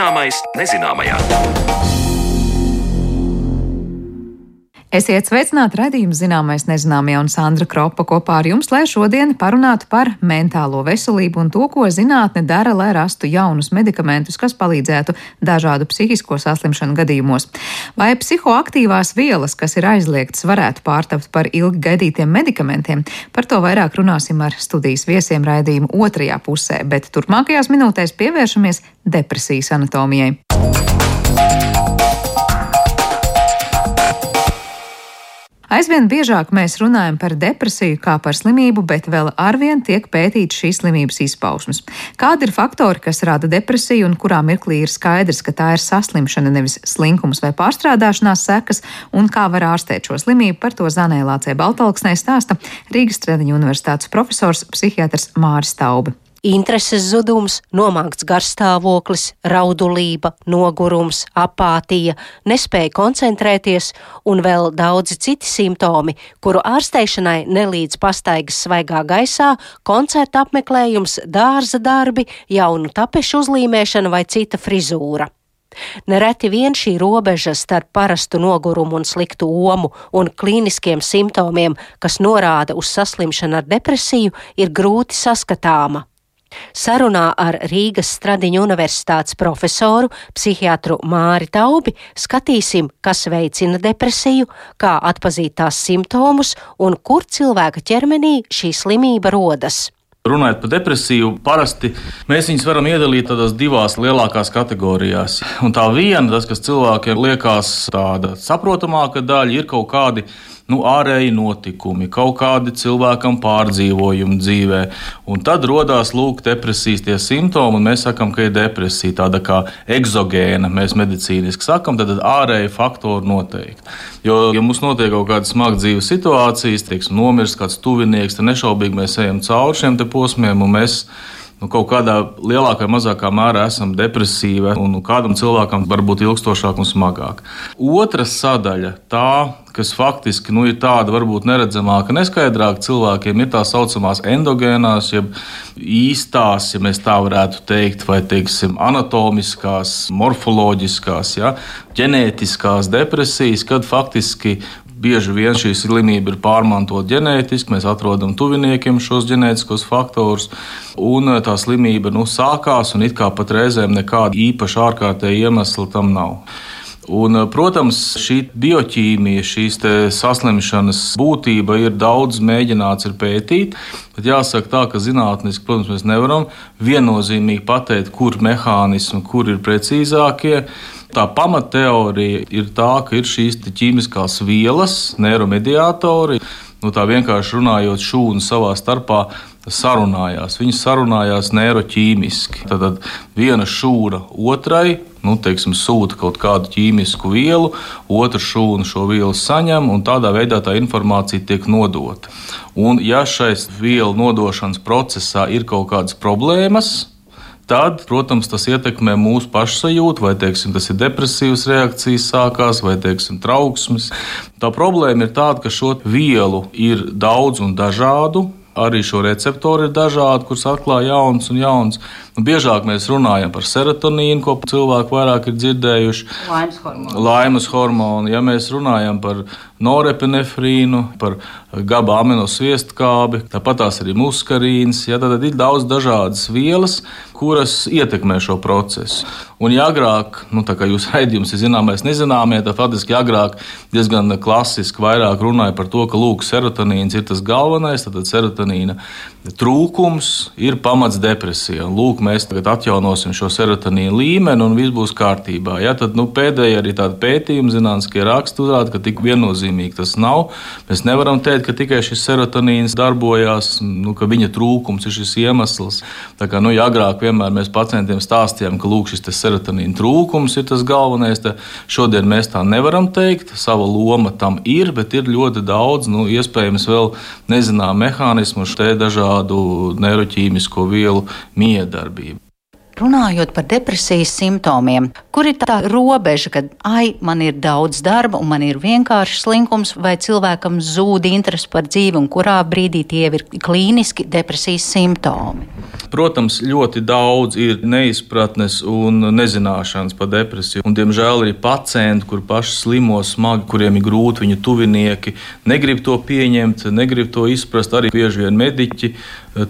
Zināmais nezināmajā. Esiet sveicināti redzējumu zināmais nezināmie un Sandra Kropa kopā ar jums, lai šodien parunātu par mentālo veselību un to, ko zinātne dara, lai rastu jaunus medikamentus, kas palīdzētu dažādu psihisko saslimšanu gadījumos. Vai psihoaktīvās vielas, kas ir aizliegtas, varētu pārtapt par ilgi gaidītiem medikamentiem? Par to vairāk runāsim ar studijas viesiem raidījumu otrajā pusē, bet turpmākajās minūtēs pievēršamies depresijas anatomijai. Aizvien biežāk mēs runājam par depresiju kā par slimību, bet vēl arvien tiek pētīts šīs slimības izpausmes. Kādi ir faktori, kas rada depresiju un kurā mirklī ir skaidrs, ka tā ir saslimšana, nevis slinkums vai pārstrādāšanās sekas, un kā var ārstēt šo slimību, par to Zanēlācē Baltalksnē stāsta Rīgas Stradiņa universitātes profesors psihiatrs Māris Taubi intereses zudums, nomākts garstāvoklis, raudulība, nogurums, apātija, nespēja koncentrēties un vēl daudzi citi simptomi, kuru ārsteišanai nelīdz pastaigas svaigā gaisā, koncerta apmeklējums, dārza darbi, jaunu tapešu uzlīmēšana vai cita frizūra. Nereti vien šī robeža starp parastu nogurumu un sliktu omu un klīniskiem simptomiem, kas norāda uz saslimšanu ar depresiju, ir grūti saskatāma. Sarunā ar Rīgas Stradiņu universitātes profesoru, psihiatru Māri Taubi skatīsim, kas veicina depresiju, kā atpazīt tās simptomus un kur cilvēka ķermenī šī slimība rodas. Runājot par depresiju, parasti mēs viņus varam iedalīt tādās divās lielākās kategorijās. Un tā viena, tas, kas cilvēkiem liekas tāda saprotamāka daļa, ir kaut kādi nu, ārēji notikumi, kaut kādi cilvēkam pārdzīvojumi dzīvē. Un tad radās depresijas tie simptomi, un mēs sakām, ka ir depresija, tāda kā exogēna, mēs medicīniski sakām, tad ārēji faktori noteikti. Jo, ja mums notiek kaut kāda smaga dzīves situācijas, teiksim, nomirst kāds tuvinieks, tad nešaubīgi mēs ejam cauri šiem posmiem, un mēs nu, kaut kādā lielākā vai mazākā mērā esam depresīvi, un kādam cilvēkam var būt ilgstošāk un smagāk. Otra sadaļa, tā, kas faktiski nu, ir tāda varbūt neredzamāka, neskaidrāka cilvēkiem, ir tā saucamās endogēnās, jeb īstās, ja mēs tā varētu teikt, vai teiksim, anatomiskās, morfoloģiskās, ja, ģenētiskās depresijas, kad faktiski bieži vien šī slimība ir pārmantota ģenētiski. Mēs atrodam tuviniekiem šos ģenētiskos faktorus, un eh, tā slimība nu, sākās, un it kā pat reizēm nekāda īpaša ārkārtēja iemesla tam nav. Un, eh, protams, šī bioķīmija, šīs saslimšanas būtība ir daudz mēģināts ir pētīt. Bet jāsaka tā, ka zinātniski, protams, mēs nevaram viennozīmīgi pateikt, kur mehānismi, kur ir precīzākie. Tā pamatteorija ir tā, ka ir šīs ķīmiskās vielas, neiromediātori. Nu, tā vienkārši runājot, šūnu savā starpā sarunājās. Viņi sarunājās neiroķīmiski. Tad viena šūna otrai nu, teiksim, sūta kaut kādu ķīmisku vielu, otra šūna šo vielu saņem, un tādā veidā tā informācija tiek nodota. Un, ja šais vielu nodošanas procesā ir kaut kādas problēmas, tad, protams, tas ietekmē mūsu pašsajūtu, vai teiksim, tas ir depresīvas reakcijas sākās, vai teiksim, trauksmes. Tā problēma ir tāda, ka šo vielu ir daudz un dažādu. Arī šo receptoru ir dažādi, kurus atklāja jauns un jauns. Biežāk mēs runājam par serotonīnu, ko cilvēki vairāk ir dzirdējuši. Laimes hormonu. Laimes hormonu. Ja mēs runājam par norepinefrīnu, par gaba aminoviestkābi, tāpat tās arī muskarīns, ja, tad ir daudz dažādas vielas, kuras ietekmē šo procesu. Un, ja agrāk, nu, tā kā jūs raidījums ir zināmais, nezināmie, tad faktiski agrāk diezgan klasiski vairāk runāja par to, ka lūk, serotonīns ir tas galvenais, tad serotonīna trūkums ir pamats depresijai. Lūk, mēs tagad atjaunosim šo serotonīnu līmeni un viss būs kārtībā. Ja, tad nu, pēdējie arī tādi pētījumi, zinātniskie raksti uzrāda, ka tik viennozīmīgi tas nav. Mēs nevaram teikt, ka tikai šis serotonīns darbojās, nu, ka viņa trūkums ir šis iemesls. Tā kā nu, ja agrāk vienmēr mēs pacientiem stāstījām, ka lūk, šis serotonīna trūkums ir tas galvenais, tad šodien mēs tā nevaram teikt. Sava loma tam ir, bet ir ļoti daudz, nu, iespējams, vēl nezinām mehānismu, šeit dažādu neiroķīmisko vielu miedarbību. Runājot par depresijas simptomiem, kur ir tā robeža, kad ai, man ir daudz darba un man ir vienkārši slinkums, vai cilvēkam zūd interesi par dzīvi, un kurā brīdī tie ir klīniski depresijas simptomi? Protams, ļoti daudz ir neizpratnes un nezināšanas par depresiju. Un, diemžēl ir pacienti, kur paši slimo smagi, kuriem ir grūti, viņu tuvinieki negrib to pieņemt, negrib to izprast. Arī bieži vien mediķi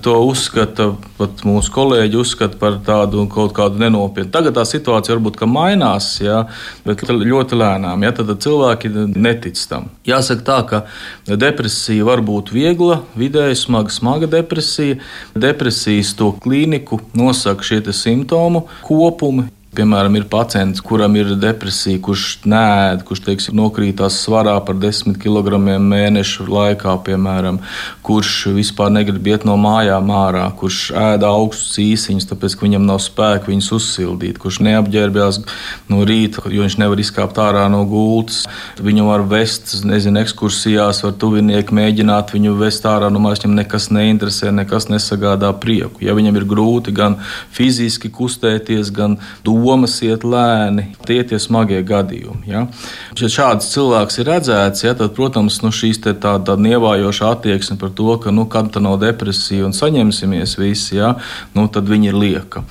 to uzskata, pat mūsu kolēģi uzskata par tādu kaut kādu nenopietnu. Tagad tā situācija varbūt mainās, jā, bet ļoti lēnām. Jā, tad cilvēki netic tam. Jāsaka tā, ka depresija var būt viegla, vidēji smaga, smaga depresija. Depresijas to klīniku nosaka šie simptomu kopumi. Piemēram, ir pacients, kuram ir depresija, kurš nēd, kurš teiksim, nokrītās svarā par 10 kg mēnešu laikā, piemēram, kurš vispār negrib iet no mājām ārā, kurš ēd augstus īsiņus, tāpēc ka viņam nav spēka viņus uzsildīt, kurš neapģērbjās no rīta, jo viņš nevar izkāpt ārā no gultas. Viņu var vest, nezinu, ekskursijās, var tuvinieki mēģināt viņu vest ārā no mājas, viņam nekas neinteresē, nekas nesagādā prieku. Ja viņam ir grūti gan fiziski kustēties, gan dūmēt, domas iet lēni, tie ir smagie gadījumi. Ja? Ja šāds cilvēks ir redzēts, ja, tad, protams, nu, šīs tā, tāda nievājoša attieksme par to, ka nu, kad tā nav depresija un saņemsimies visi, ja, nu, tad viņi ir lieka.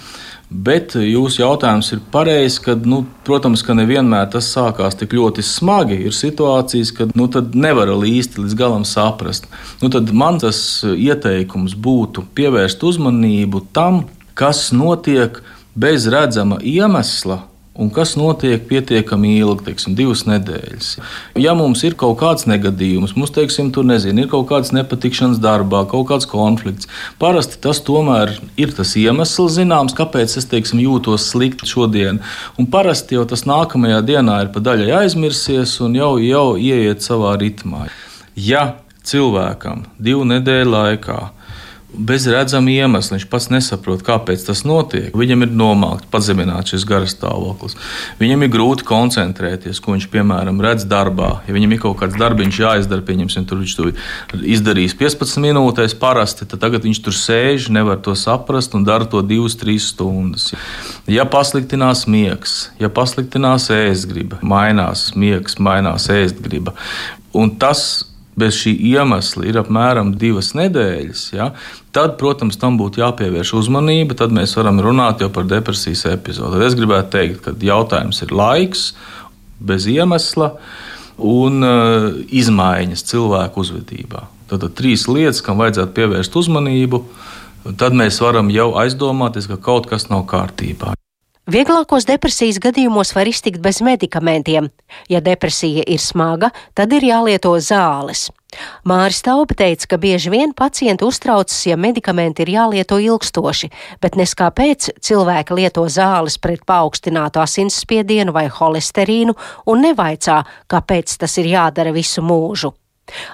Bet jūsu jautājums ir pareizs, ka, nu, protams, ka nevienmēr tas sākās tik ļoti smagi. Ir situācijas, kad nu, nevar īsti līdz galam saprast. Nu, tad man tas ieteikums būtu pievērst uzmanību tam, kas notiek bez redzama iemesla. Un kas notiek pietiekami ilgi, teiksim, divas nedēļas. Ja mums ir kaut kāds negadījums, mums, teiksim, tur nezinu, ir kaut kāds nepatikšanas darbā, kaut kāds konflikts, parasti tas tomēr ir tas iemesls zināms, kāpēc es, teiksim, jūtos slikti šodien. Un parasti jau tas nākamajā dienā ir pa daļai aizmirsies un jau, jau ieiet savā ritmā. Ja cilvēkam divu nedēļu laikā bez redzama iemesla. Viņš pats nesaprot, kāpēc tas notiek. Viņam ir nomākts, pazemināts šis garas stāvoklis. Viņam ir grūti koncentrēties, ko viņš, piemēram, redz darbā. Ja viņam ir kaut kāds darbiņš jāizdara, pieņemsim, tur viņš to izdarīs 15 minūtēs parasti, tad tagad viņš tur sēž, nevar to saprast un dara to 2-3 stundas. Ja pasliktinās miegs, ja pasliktinās ēstgriba, mainās miegs, mainās ēstgriba. Un tas bez šī iemesla ir apmēram divas nedēļas, ja, tad, protams, tam būtu jāpievērš uzmanība. Tad mēs varam runāt jau par depresijas epizodi. Es gribētu teikt, ka jautājums ir laiks, bez iemesla un uh, izmaiņas cilvēku uzvedībā. Tad ir trīs lietas, kam vajadzētu pievērst uzmanību. Tad mēs varam jau aizdomāties, ka kaut kas nav kārtībā. Vieglākos depresijas gadījumos var iztikt bez medikamentiem. Ja depresija ir smaga, tad ir jālieto zāles. Māris Taupe teica, ka bieži vien pacienti uztraucas, ja medikamenti ir jālieto ilgstoši, bet nes kāpēc cilvēki lieto zāles pret paaugstinātu asinsspiedienu vai holesterīnu un nevaicā, kāpēc tas ir jādara visu mūžu.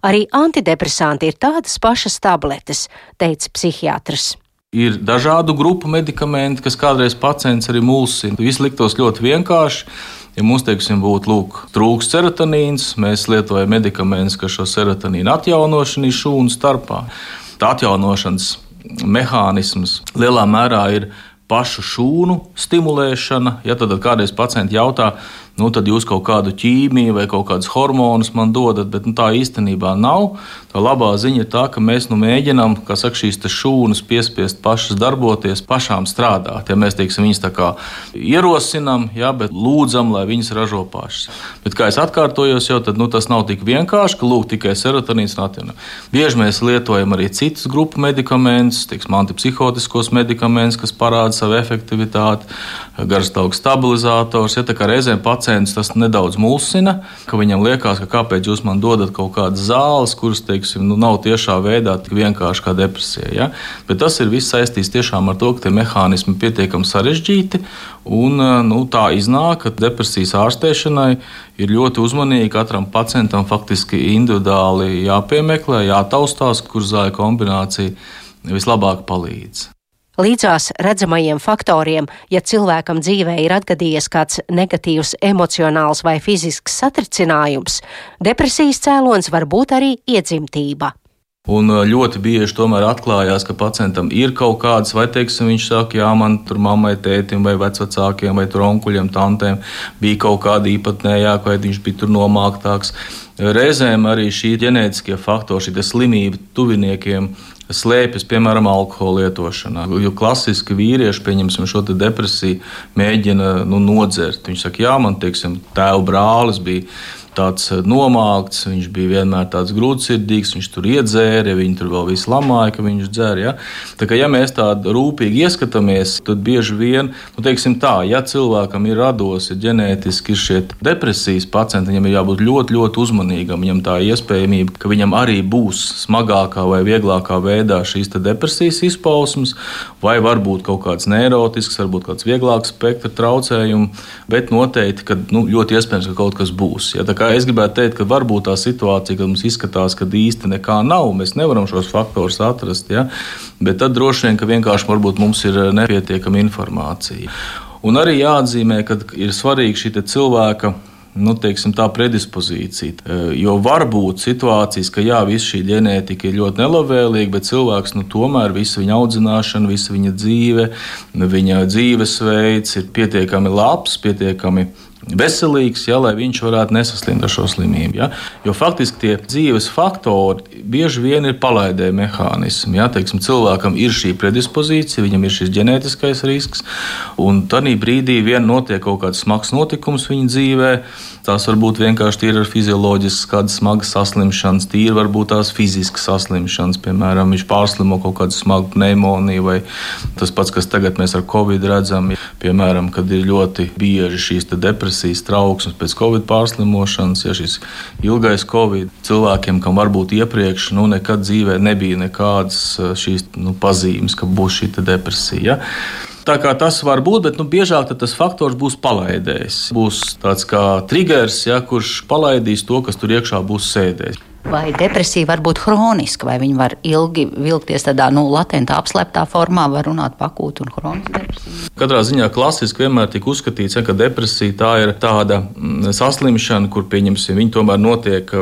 Arī antidepresanti ir tādas pašas tabletes, teica psihiatrs. Ir dažādu grupu medikamenti, kas kādreiz pacients arī mulsina. Viss liktos ļoti vienkārši. Ja mums, teiksim, būtu lūk, trūks serotonīns, mēs lietojam medikamentus, kas šo serotonīnu atjaunošanu šūnu starpā. Tā atjaunošanas mehānisms lielā mērā ir pašu šūnu stimulēšana. Ja tad kādreiz pacienti jautā, nu, tad jūs kaut kādu ķīmiju vai kaut kādus hormonus man dodat, bet nu, tā īstenībā nav. Tā labā ziņa ir tā, ka mēs nu, mēģinām saka, šīs šūnas piespiest pašas darboties, pašām strādāt. Ja mēs teiksim, viņas tā kā ierosinām, ja, bet lūdzam, lai viņas ražo pašas. Bet, kā es atkārtojos, jau tad, nu, tas nav tik vienkārši, ka lūk tikai serotonīns atjaunot. Bieži mēs lietojam arī citus grupu medikamentus, teiksim, antipsihotiskos medikamentus, kas parāda savu efektivitāti, garastāvokļa stabilizators. Ja, reizēm pats pacients tas nedaudz mulsina, ka viņam liekas, ka kāpēc jūs man dodat kaut kādas zāles, kuras, teiksim, nu, nav tiešā veidā tik vienkārši kā depresija. Ja? Bet tas ir viss saistīts tiešām ar to, ka tie mehānismi ir pietiekami sarežģīti. Un, nu, tā iznāk, ka depresijas ārstēšanai ir ļoti uzmanīgi katram pacientam faktiski individuāli jāpiemeklē, jātaustās, kur zāļu kombinācija vislabāk palīdz. Līdzās redzamajiem faktoriem, ja cilvēkam dzīvē ir atgadījies kāds negatīvs emocionāls vai fizisks satricinājums, depresijas cēlonis var būt arī iedzimtība. Un ļoti bieži tomēr atklājās, ka pacientam ir kaut kādas, vai teiksim, viņš saka, jā, man tur mammai, tētim, vai vecākiem, vai onkuļiem, tantēm bija kaut kāda īpatnējāka, vai viņš bija tur nomāktāks. Reizēm arī šī ģenētiskie faktori, šī slimība tuviniekiem slēpjas, piemēram, alkohola lietošanā. Jo klasiski vīrieši, pieņemsim šo depresiju, mēģina nu, nodzert. Viņš saka, jā, man, teiksim, tēva brālis bija tāds eh, nomākts, viņš bija vienmēr tāds grūtsirdīgs, viņš tur iedzēra, viņi tur vēl visu lamāja, ka viņš dzer. Ja? Tā kā ja mēs tādu rūpīgi ieskatāmies, tad bieži vien, nu, teiksim tā, ja cilvēkam ir radosi ģenētiski ir šie depresijas pacienti, viņam ir jābūt ļoti, ļoti uzmanīgam. Viņam tā iespējamība, ka viņam arī būs smagākā vai vieglākā veidā šīs depresijas izpausmes, vai varbūt kaut kāds neirotisks, varbūt kāds vieglāks spektra traucējums, bet noteikti, ka nu, ļoti iespējams, ka kaut kas būs. Ja? Es gribētu teikt, ka varbūt tā situācija, kad mums izskatās, ka īsti nekā nav, mēs nevaram šos faktorus atrast, ja? bet tad droši vien, ka vienkārši mums ir nepietiekama informācija. Un arī jāatzīmē, ka ir svarīgi šī cilvēka nu, teiksim, tā predispozīcija. E, jo var būt situācijas, ka jā, visa šī ģenētika ir ļoti nelabvēlīga, bet cilvēks nu, tomēr visu viņa audzināšana, visa viņa dzīve, viņa dzīvesveids ir pietiekami labs, pietiekami veselīgs, ja, lai viņš varētu nesaslimt ar šo slimību. Ja. Jo faktiski tie dzīves faktori bieži vien ir palaidēji mehānismi. Ja. Teiksim, cilvēkam ir šī predispozīcija, viņam ir šis ģenētiskais risks, un tad brīdī vien notiek kaut kāds smags notikums viņa dzīvēm Tās var būt vienkārši ar fizioloģiskas, kādas smagas saslimšanas, tīri varbūt tās fiziskas saslimšanas, piemēram, viņš pārslimo kaut kādu smagu pneimoniju, vai tas pats, kas tagad mēs ar covid redzam, piemēram, kad ir ļoti bieži šīs depresijas trauksmes pēc covid pārslimošanas, ja šis ilgais covid cilvēkiem, kam varbūt iepriekš nu, nekad dzīvē nebija nekādas šīs nu, pazīmes, ka būs šī depresija. Ja? Tā kā tas var būt, bet nu, biežāk tas faktors būs palaidējis. Būs tāds kā triggers, ja, kurš palaidīs to, kas tur iekšā būs sēdējis. Vai depresija var būt hroniska, vai viņa var ilgi vilkties tādā nu, latentā, apslēptā formā, var runāt pakūta un hroniska depresija? Katrā ziņā klasiski vienmēr tika uzskatīts, ja, ka depresija tā ir tāda mm, saslimšana, kur pieņemsim, viņa tomēr notiek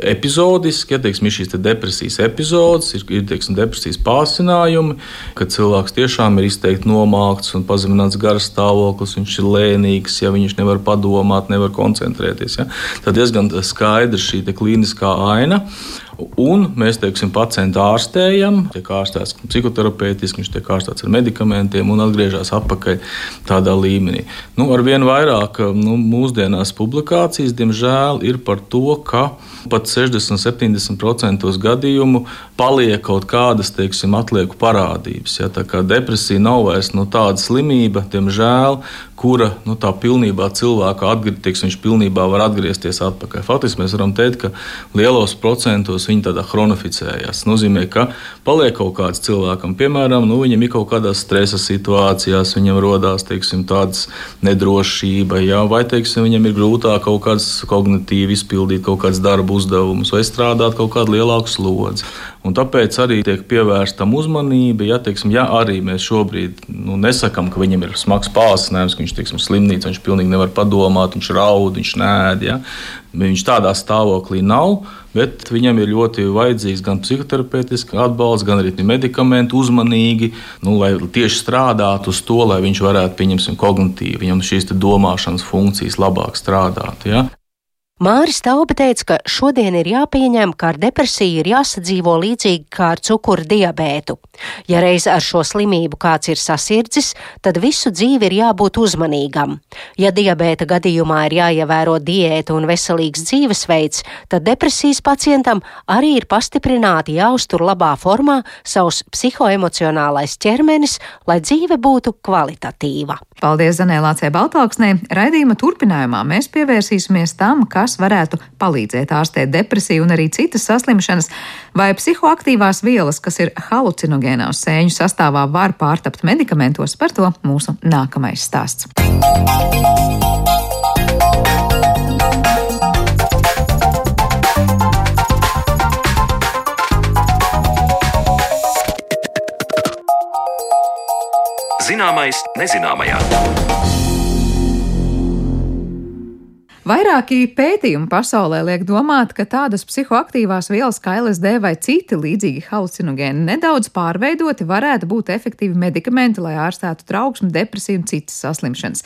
epizodiski, ja teiksim, ir šīs te depresijas epizodes, ir, ir teiksim, depresijas pārsinājumi, kad cilvēks tiešām ir izteikti nomākts un pazemināts garas stāvoklis, viņš ir lēnīgs, ja viņš nevar padomāt, nevar koncentrēties. Ja. Tad diezgan skaidra šī klīniskā aina. Un mēs, teiksim, pacientu ārstējam, tiek ārstēts psihoterapeitiski, viņš tiek ārstēts ar medikamentiem un atgriežas atpakaļ tādā līmenī. Nu, Arvien vairāk nu, mūsdienās publikācijas, diemžēl, ir par to, ka pat 60-70% gadījumu paliek kaut kādas, teiksim, atlieku parādības. Ja, tā kā depresija nav vairs nu, tāda slimība, diemžēl, kura nu, tā pilnībā cilvēka atgriezties, viņš pilnībā var atgriezties atpakaļ. Faktiski mēs varam teikt, ka lielos procentos viņi tādā chronoficējas. Tas nozīmē, ka paliek kaut kāds cilvēkam, piemēram, nu, viņam ir kaut kādās stresa situācijās, viņam rodās teiksim, tādas nedrošība, jā, vai teiksim, viņam ir grūtāk kaut kādas kognitīvi izpildīt kaut kādas darba uzdevumus vai strādāt kaut kādu lielāku slodzi. Un tāpēc arī tiek pievērsta uzmanība. Ja, teiksim, ja arī mēs šobrīd nu, nesakām, ka viņam ir smags pārsnēms, ka viņš ir slimnīcā, viņš pilnīgi nevar padomāt, viņš raud, viņš nēd. Ja. Viņš tādā stāvoklī nav, bet viņam ir ļoti vajadzīgs gan psihoterapeitiski atbalsts, gan arī medikamenti uzmanīgi, nu, lai tieši strādātu uz to, lai viņš varētu, pieņemsim, kognitīvi, viņam šīs domāšanas funkcijas labāk strādāt. Ja. Māris Taupe teica, ka šodien ir jāpieņem, ka ar depresiju ir jāsadzīvo līdzīgi kā ar cukura diabētu. Ja reiz ar šo slimību kāds ir sasirdzis, tad visu dzīvi ir jābūt uzmanīgam. Ja diabēta gadījumā ir jāievēro diēta un veselīgs dzīvesveids, tad depresijas pacientam arī ir pastiprināti jāuztur labā formā savs psihoemocionālais ķermenis, lai dzīve būtu kvalitatīva. Paldies Zanēlācē Baltāksnē. Raidījuma turpinājumā mēs pievērsīsimies tam, kas kas varētu palīdzēt ārstēt depresiju un arī citas saslimšanas, vai psihoaktīvās vielas, kas ir halucinogēnās sēņu sastāvā, var pārtapt medikamentos. Par to mūsu nākamais stāsts. Zināmais nezināmajā. Vairāki pētījumi pasaulē liek domāt, ka tādas psihoaktīvās vielas kā LSD vai citi līdzīgi halucinogēni nedaudz pārveidoti varētu būt efektīvi medikamenti, lai ārstētu trauksmi, depresiju un citas saslimšanas.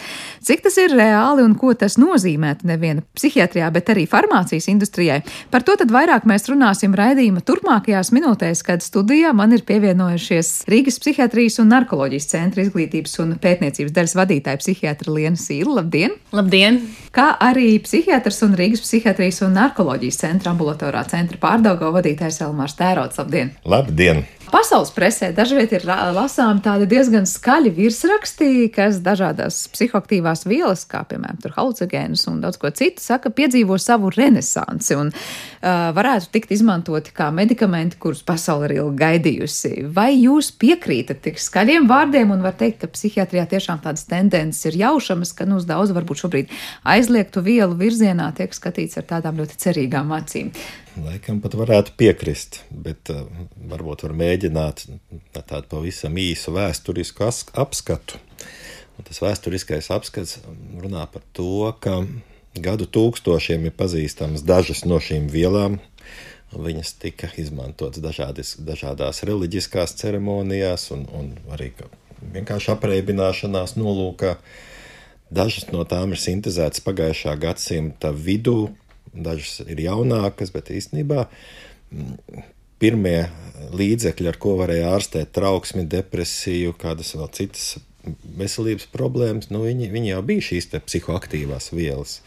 Cik tas ir reāli un ko tas nozīmētu neviena psihiatrijā, bet arī farmācijas industrijai? Par to tad vairāk mēs runāsim raidījuma turpmākajās minūtēs, kad studijā man ir pievienojušies Rīgas psihiatrijas un narkoloģijas centra izglītības un pētniecības daļas vadītāja psihiatra Liena Sīla. Labdien! Labdien! Kā arī psihiatrs un Rīgas psihiatrijas un narkoloģijas centra ambulatorā centra pārdaugo vadītājs Elmārs Tērots. Labdien! Labdien! Pasaules presē dažviet ir lasām tādi diezgan skaļi virsrakstī, kas dažādās psihoaktīvās vielas, kā piemēram halucinogēnus un daudz ko citu, saka, piedzīvo savu renesansi un uh, varētu tikt izmantoti kā medikamenti, kurus pasaule ir ilgi gaidījusi. Vai jūs piekrītat tik skaļiem vārdiem un var teikt, ka psihiatrijā tiešām tādas tendences ir jaušamas, ka nu uz daudz varbūt šobrīd aizliegtu vielu virzienā tiek skatīts ar tādām ļoti cerīgām acīm? Laikam pat varētu piekrist, bet uh, varbūt var mēģināt tādu pavisam īsu vēsturisku apskatu. Un tas vēsturiskais apskats runā par to, ka gadu tūkstošiem ir pazīstamas dažas no šīm vielām. Viņas tika izmantotas dažādas, dažādās reliģiskās ceremonijās un, un arī vienkārši apreibināšanās nolūkā. Dažas no tām ir sintēzētas pagājušā gadsimta vidū, dažas ir jaunākas, bet īstenībā mm, pirmie līdzekļi, ar ko varēja ārstēt trauksmi, depresiju, kādas vēl citas veselības problēmas, nu, viņi, viņi jau bija šīs psihoaktīvās vielas.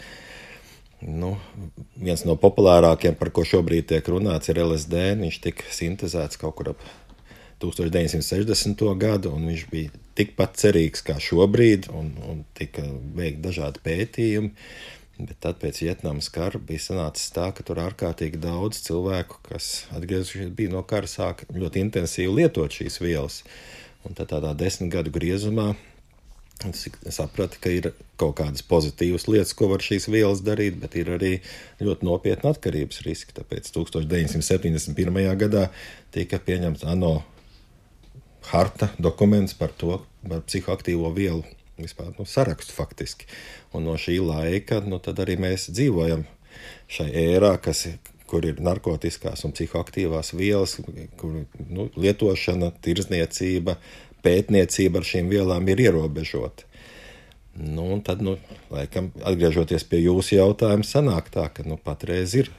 Nu, viens no populārākajiem, par ko šobrīd tiek runāts, ir LSD. Viņš tika sintēzēts kaut kur ap 1960. gadu, un viņš bija tikpat cerīgs kā šobrīd, un, un tika veikti dažādi pētījumi. Bet tad pēc Vietnamas kara bija sanācis tā, ka tur ārkārtīgi daudz cilvēku, kas atgriezušies bija no kara, sāka ļoti intensīvi lietot šīs vielas. Un tad tādā desmit gadu griezumā es sapratu, ka ir kaut kādas pozitīvas lietas, ko var šīs vielas darīt, bet ir arī ļoti nopietni atkarības riski. Tāpēc 1971. gadā tika pieņemts ANO harta dokuments par to, par psihoaktīvo vielu vispār nu, sarakstu faktiski. Un no šī laika nu, arī mēs dzīvojam šai ērā, kas kur ir narkotikās un psihoaktīvās vielas, kur nu, lietošana, tirzniecība, pētniecība ar šīm vielām ir ierobežota. Nu, tad, nu, laikam, atgriežoties pie jūsu jautājuma, sanāk tā, ka nu, patreiz ir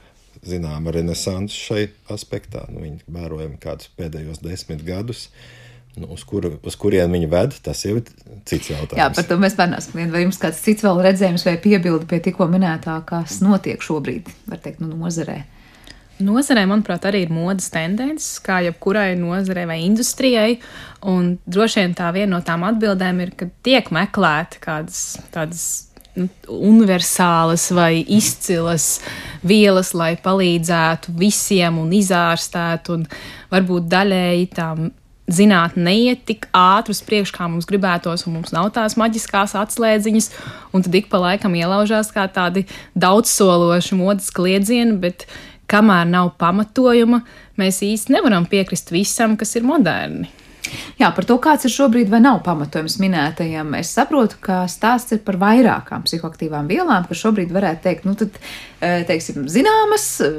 zināma renesanse šai aspektā. Nu, viņi vērojami kādus pēdējos desmit gadus. Uh, Nu, uz, kur, uz kurien viņi ved, tas jau ir cits jautājums. Jā, par to mēs parunāsim. Vai jums kāds cits vēl redzējums vai piebildi pie tikko minētā, kas notiek šobrīd, var teikt, nu, nozarē? Nozarē, manuprāt, arī ir modes tendences, kā jebkurai nozarei vai industrijai. Un droši vien tā viena no tām atbildēm ir, ka tiek meklēti kādas tādas nu, universālas vai izcilas vielas, lai palīdzētu visiem un izārstētu, un varbūt daļēji tām zinātnē neiet tik ātri uz priekšu, kā mums gribētos, un mums nav tās maģiskās atslēdziņas, un tad ik pa laikam ielaužās kā tādi daudzsološi modes kliedzieni, bet kamēr nav pamatojuma, mēs īsti nevaram piekrist visam, kas ir moderni. Jā, par to, kāds ir šobrīd vai nav pamatojums minētajam, es saprotu, ka stāsts ir par vairākām psihoaktīvām vielām, kas šobrīd varētu teikt, nu, tad, e, teiksim, zināmas, e,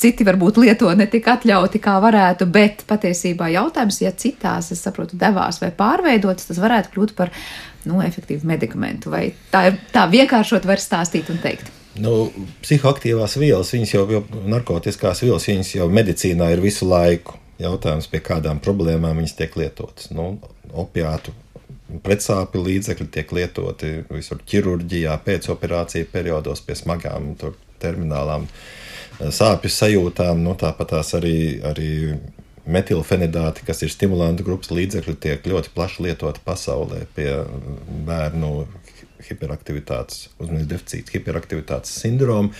citi varbūt lieto ne tik atļauti, kā varētu, bet patiesībā jautājums, ja citās, es saprotu, devās vai pārveidotas, tas varētu kļūt par, nu, efektīvu medikamentu, vai tā ir tā vienkāršot var stāstīt un teikt. Nu, psihoaktīvās vielas, viņas jau, jau narkotiskās vielas, viņas jau medicīnā ir visu laiku jautājums, pie kādām problēmām viņas tiek lietotas. Nu, opiātu pretsāpju līdzekļi tiek lietoti visur ķirurģijā, pēcoperāciju periodos, pie smagām terminālām eh, sāpju sajūtām. Nu, tāpat tās arī, arī metilfenidāti, kas ir stimulantu grupas līdzekļi, tiek ļoti plaši lietoti pasaulē pie bērnu hiperaktivitātes, uzmanības deficīta, hiperaktivitātes sindroma.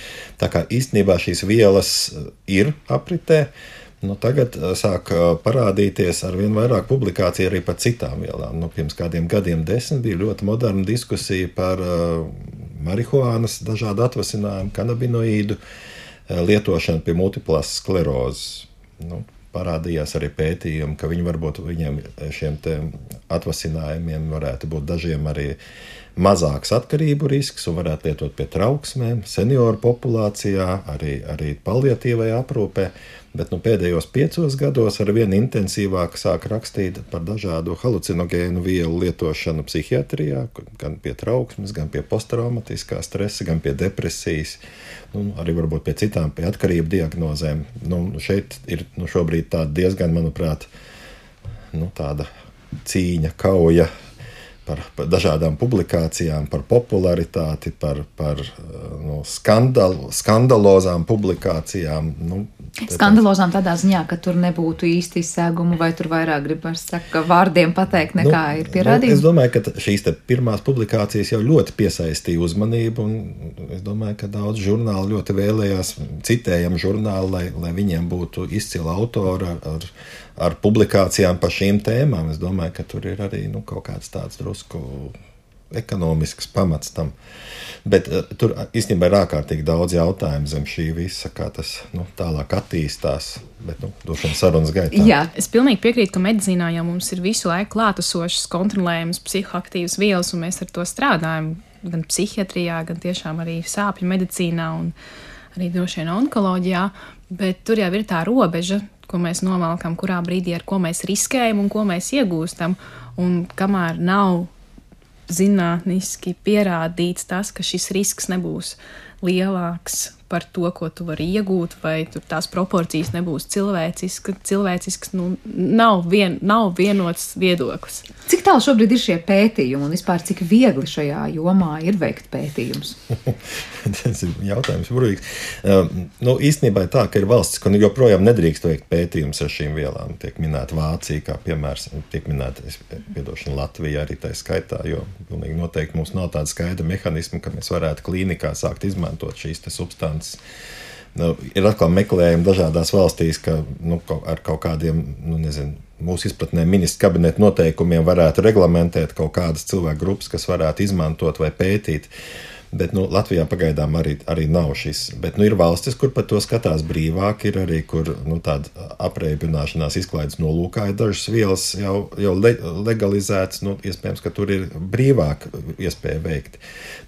Tā kā īstenībā šīs vielas eh, ir apritē. Uh, Nu, tagad uh, sāk uh, parādīties ar vien vairāk publikāciju arī par citām vielām. Nu, pirms kādiem gadiem, desmit, bija ļoti moderna diskusija par uh, marihuānas dažādu atvasinājumu, kanabinoīdu lietošanu pie multiplās sklerozes. Nu, parādījās arī pētījumi, ka viņi varbūt viņiem šiem atvasinājumiem varētu būt dažiem arī mazāks atkarību risks un varētu lietot pie trauksmēm, senioru populācijā, arī, arī paliatīvajā aprūpē. Bet nu, pēdējos piecos gados ar vien intensīvāk sāk rakstīt par dažādu halucinogēnu vielu lietošanu psihiatrijā, gan pie trauksmes, gan pie posttraumatiskā stresa, gan pie depresijas, nu, arī varbūt pie citām, pie atkarību diagnozēm. Nu, šeit ir nu, šobrīd diezgan, manuprāt, nu, tāda cīņa, kauja par, par dažādām publikācijām, par popularitāti, par, par nu, skandal, skandalozām publikācijām. Nu, Skandalozām tādā ziņā, ka tur nebūtu īsti izsēgumu, vai tur vairāk gribas saka, vārdiem pateikt, nekā nu, ir pierādījumi? Nu, es domāju, ka šīs pirmās publikācijas jau ļoti piesaistīja uzmanību, un es domāju, ka daudz žurnālu ļoti vēlējās citējam žurnālu, lai, lai viņiem būtu izcila autora ar, ar ar publikācijām par šīm tēmām. Es domāju, ka tur ir arī nu, kaut kāds tāds drusku ekonomisks pamats tam. Bet uh, tur īstenībā ir ārkārtīgi daudz jautājumu zem šī visa, kā tas nu, tālāk attīstās. Bet, nu, došana sarunas gaitā. Jā, es pilnīgi piekrītu, ka medicīnā jau mums ir visu laiku klātesošas, kontrolējamas psihoaktīvas vielas, un mēs ar to strādājam gan psihiatrijā, gan tiešām arī sāpju medicīnā un arī droši vien onkoloģijā. Bet tur jau ir tā robeža, ko mēs novelkam, kurā brīdī ar ko mēs riskējam un ko mēs iegūstam. Un kamēr nav zinātniski pierādīts tas, ka šis risks nebūs lielāks par to, ko tu vari iegūt, vai tās proporcijas nebūs cilvēciskas. Cilvēcisks nu, nav, vien, nav vienots viedoklis. Cik tālu šobrīd ir šie pētījumi un vispār cik viegli šajā jomā ir veikt pētījumus? Tas ir jautājums, burvīgs. Uh, nu, īstenībā ir tā, ka ir valstis, kur joprojām nedrīkst veikt pētījumus ar šīm vielām. Tiek minēta Vācija, kā piemērs, tiek minēta Latvija arī tā skaitā, jo pilnīgi noteikti mums nav tāda skaidra mehānisma, ka mēs varētu klīnikā sākt izmantot šīs substances. Nu, ir atkal meklējumi dažādās valstīs, ka nu, ar kaut kādiem, nu, nezinu, mūsu izpratnē ministra kabineta noteikumiem varētu reglamentēt kaut kādas cilvēku grupas, kas varētu izmantot vai pētīt. Uh, Bet nu, Latvijā pagaidām arī, arī nav šis. Bet nu, ir valstis, kur par to skatās brīvāk, ir arī kur nu, tāda apreibināšanās izklaides nolūkā ir dažas vielas jau, jau le, legalizētas. Nu, iespējams, ka tur ir brīvāk iespēja veikt.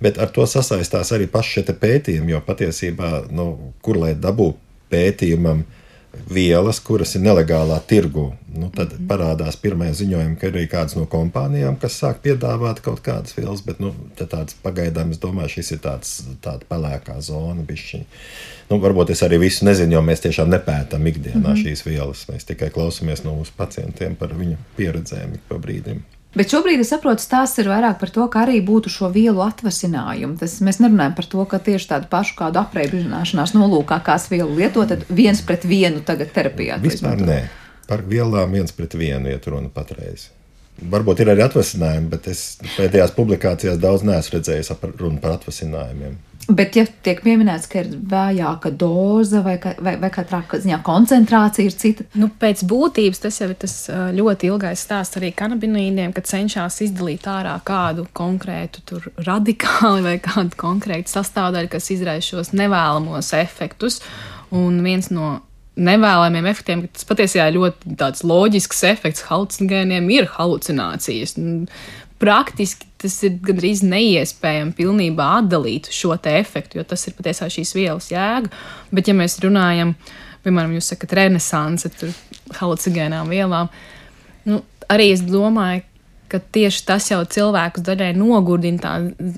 Bet ar to sasaistās arī paši šie pētījumi, jo patiesībā, nu, kur lai dabū pētījumam, vielas, kuras ir nelegālā tirgu. Nu, tad mm -hmm. parādās pirmie ziņojumi, ka ir arī kādas no kompānijām, kas sāk piedāvāt kaut kādas vielas, bet nu, tāds pagaidām es domāju, šis ir tāds, tāda pelēkā zona. Bišķiņ. Nu, varbūt es arī visu nezinu, jo mēs tiešām nepētām ikdienā mm -hmm. šīs vielas. Mēs tikai klausamies no mūsu pacientiem par viņu pieredzēm ik pa brīdim. Bet šobrīd es saprotu, stāsts ir vairāk par to, ka arī būtu šo vielu atvasinājumu. Tas mēs nerunājam par to, ka tieši tādu pašu kādu apreibināšanās nolūkā, kāds vielu lietot, tad viens pret vienu tagad terapijā. Vispār nē. Par vielām viens pret vienu iet runa patreiz. Varbūt ir arī atvasinājumi, bet es pēdējās publikācijās daudz neesmu redzējis runu par atvasinājumiem. Bet, ja tiek pieminēts, ka ir vājāka doza vai, vai, vai katrā ziņā koncentrācija ir cita, nu, pēc būtības tas jau ir tas ļoti ilgais stāsts arī kanabinoīdiem, kad cenšas izdalīt ārā kādu konkrētu radikāli vai kādu konkrētu sastāvdaļu, kas izraisa šos nevēlamos efektus. Un viens no nevēlamiem efektiem, tas patiesībā ļoti loģisks efekts halucinogēniem, ir halucinācijas praktiski tas ir gandrīz neiespējami pilnībā atdalīt šo efektu, jo tas ir patiesībā šīs vielas jēga. Bet, ja mēs runājam, piemēram, jūs sakat, renesanse, tur halucinogēnām vielām, nu, arī es domāju, ka tieši tas jau cilvēkus daļai nogurdina, tā,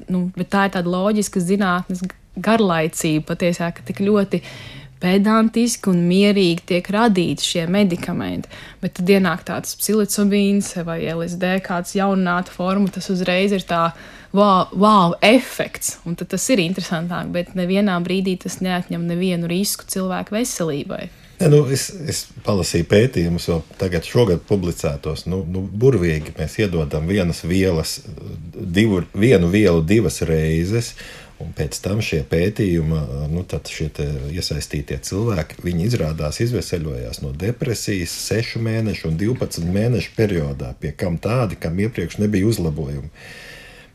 nu, bet tā ir tāda loģiska zinātnes garlaicība patiesībā, ka tik ļoti pedantiski un mierīgi tiek radīti šie medikamenti. Bet tad ienāk tāds psilocibīns vai LSD, kāds jaunināta forma, tas uzreiz ir tā wow, wow efekts. Un tas ir interesantāk, bet nevienā brīdī tas neatņem nevienu risku cilvēku veselībai. Ja, nu, es, es palasīju pētījumus, jau tagad, šogad publicētos. Nu, nu, burvīgi mēs iedodam vienas vielas, divu, vienu vielu divas reizes, Un pēc tam šie pētījumi, nu, šie iesaistītie cilvēki, viņi izrādās izveseļojās no depresijas 6 mēnešu un 12 mēnešu periodā, pie kam tādi, kam iepriekš nebija uzlabojumi.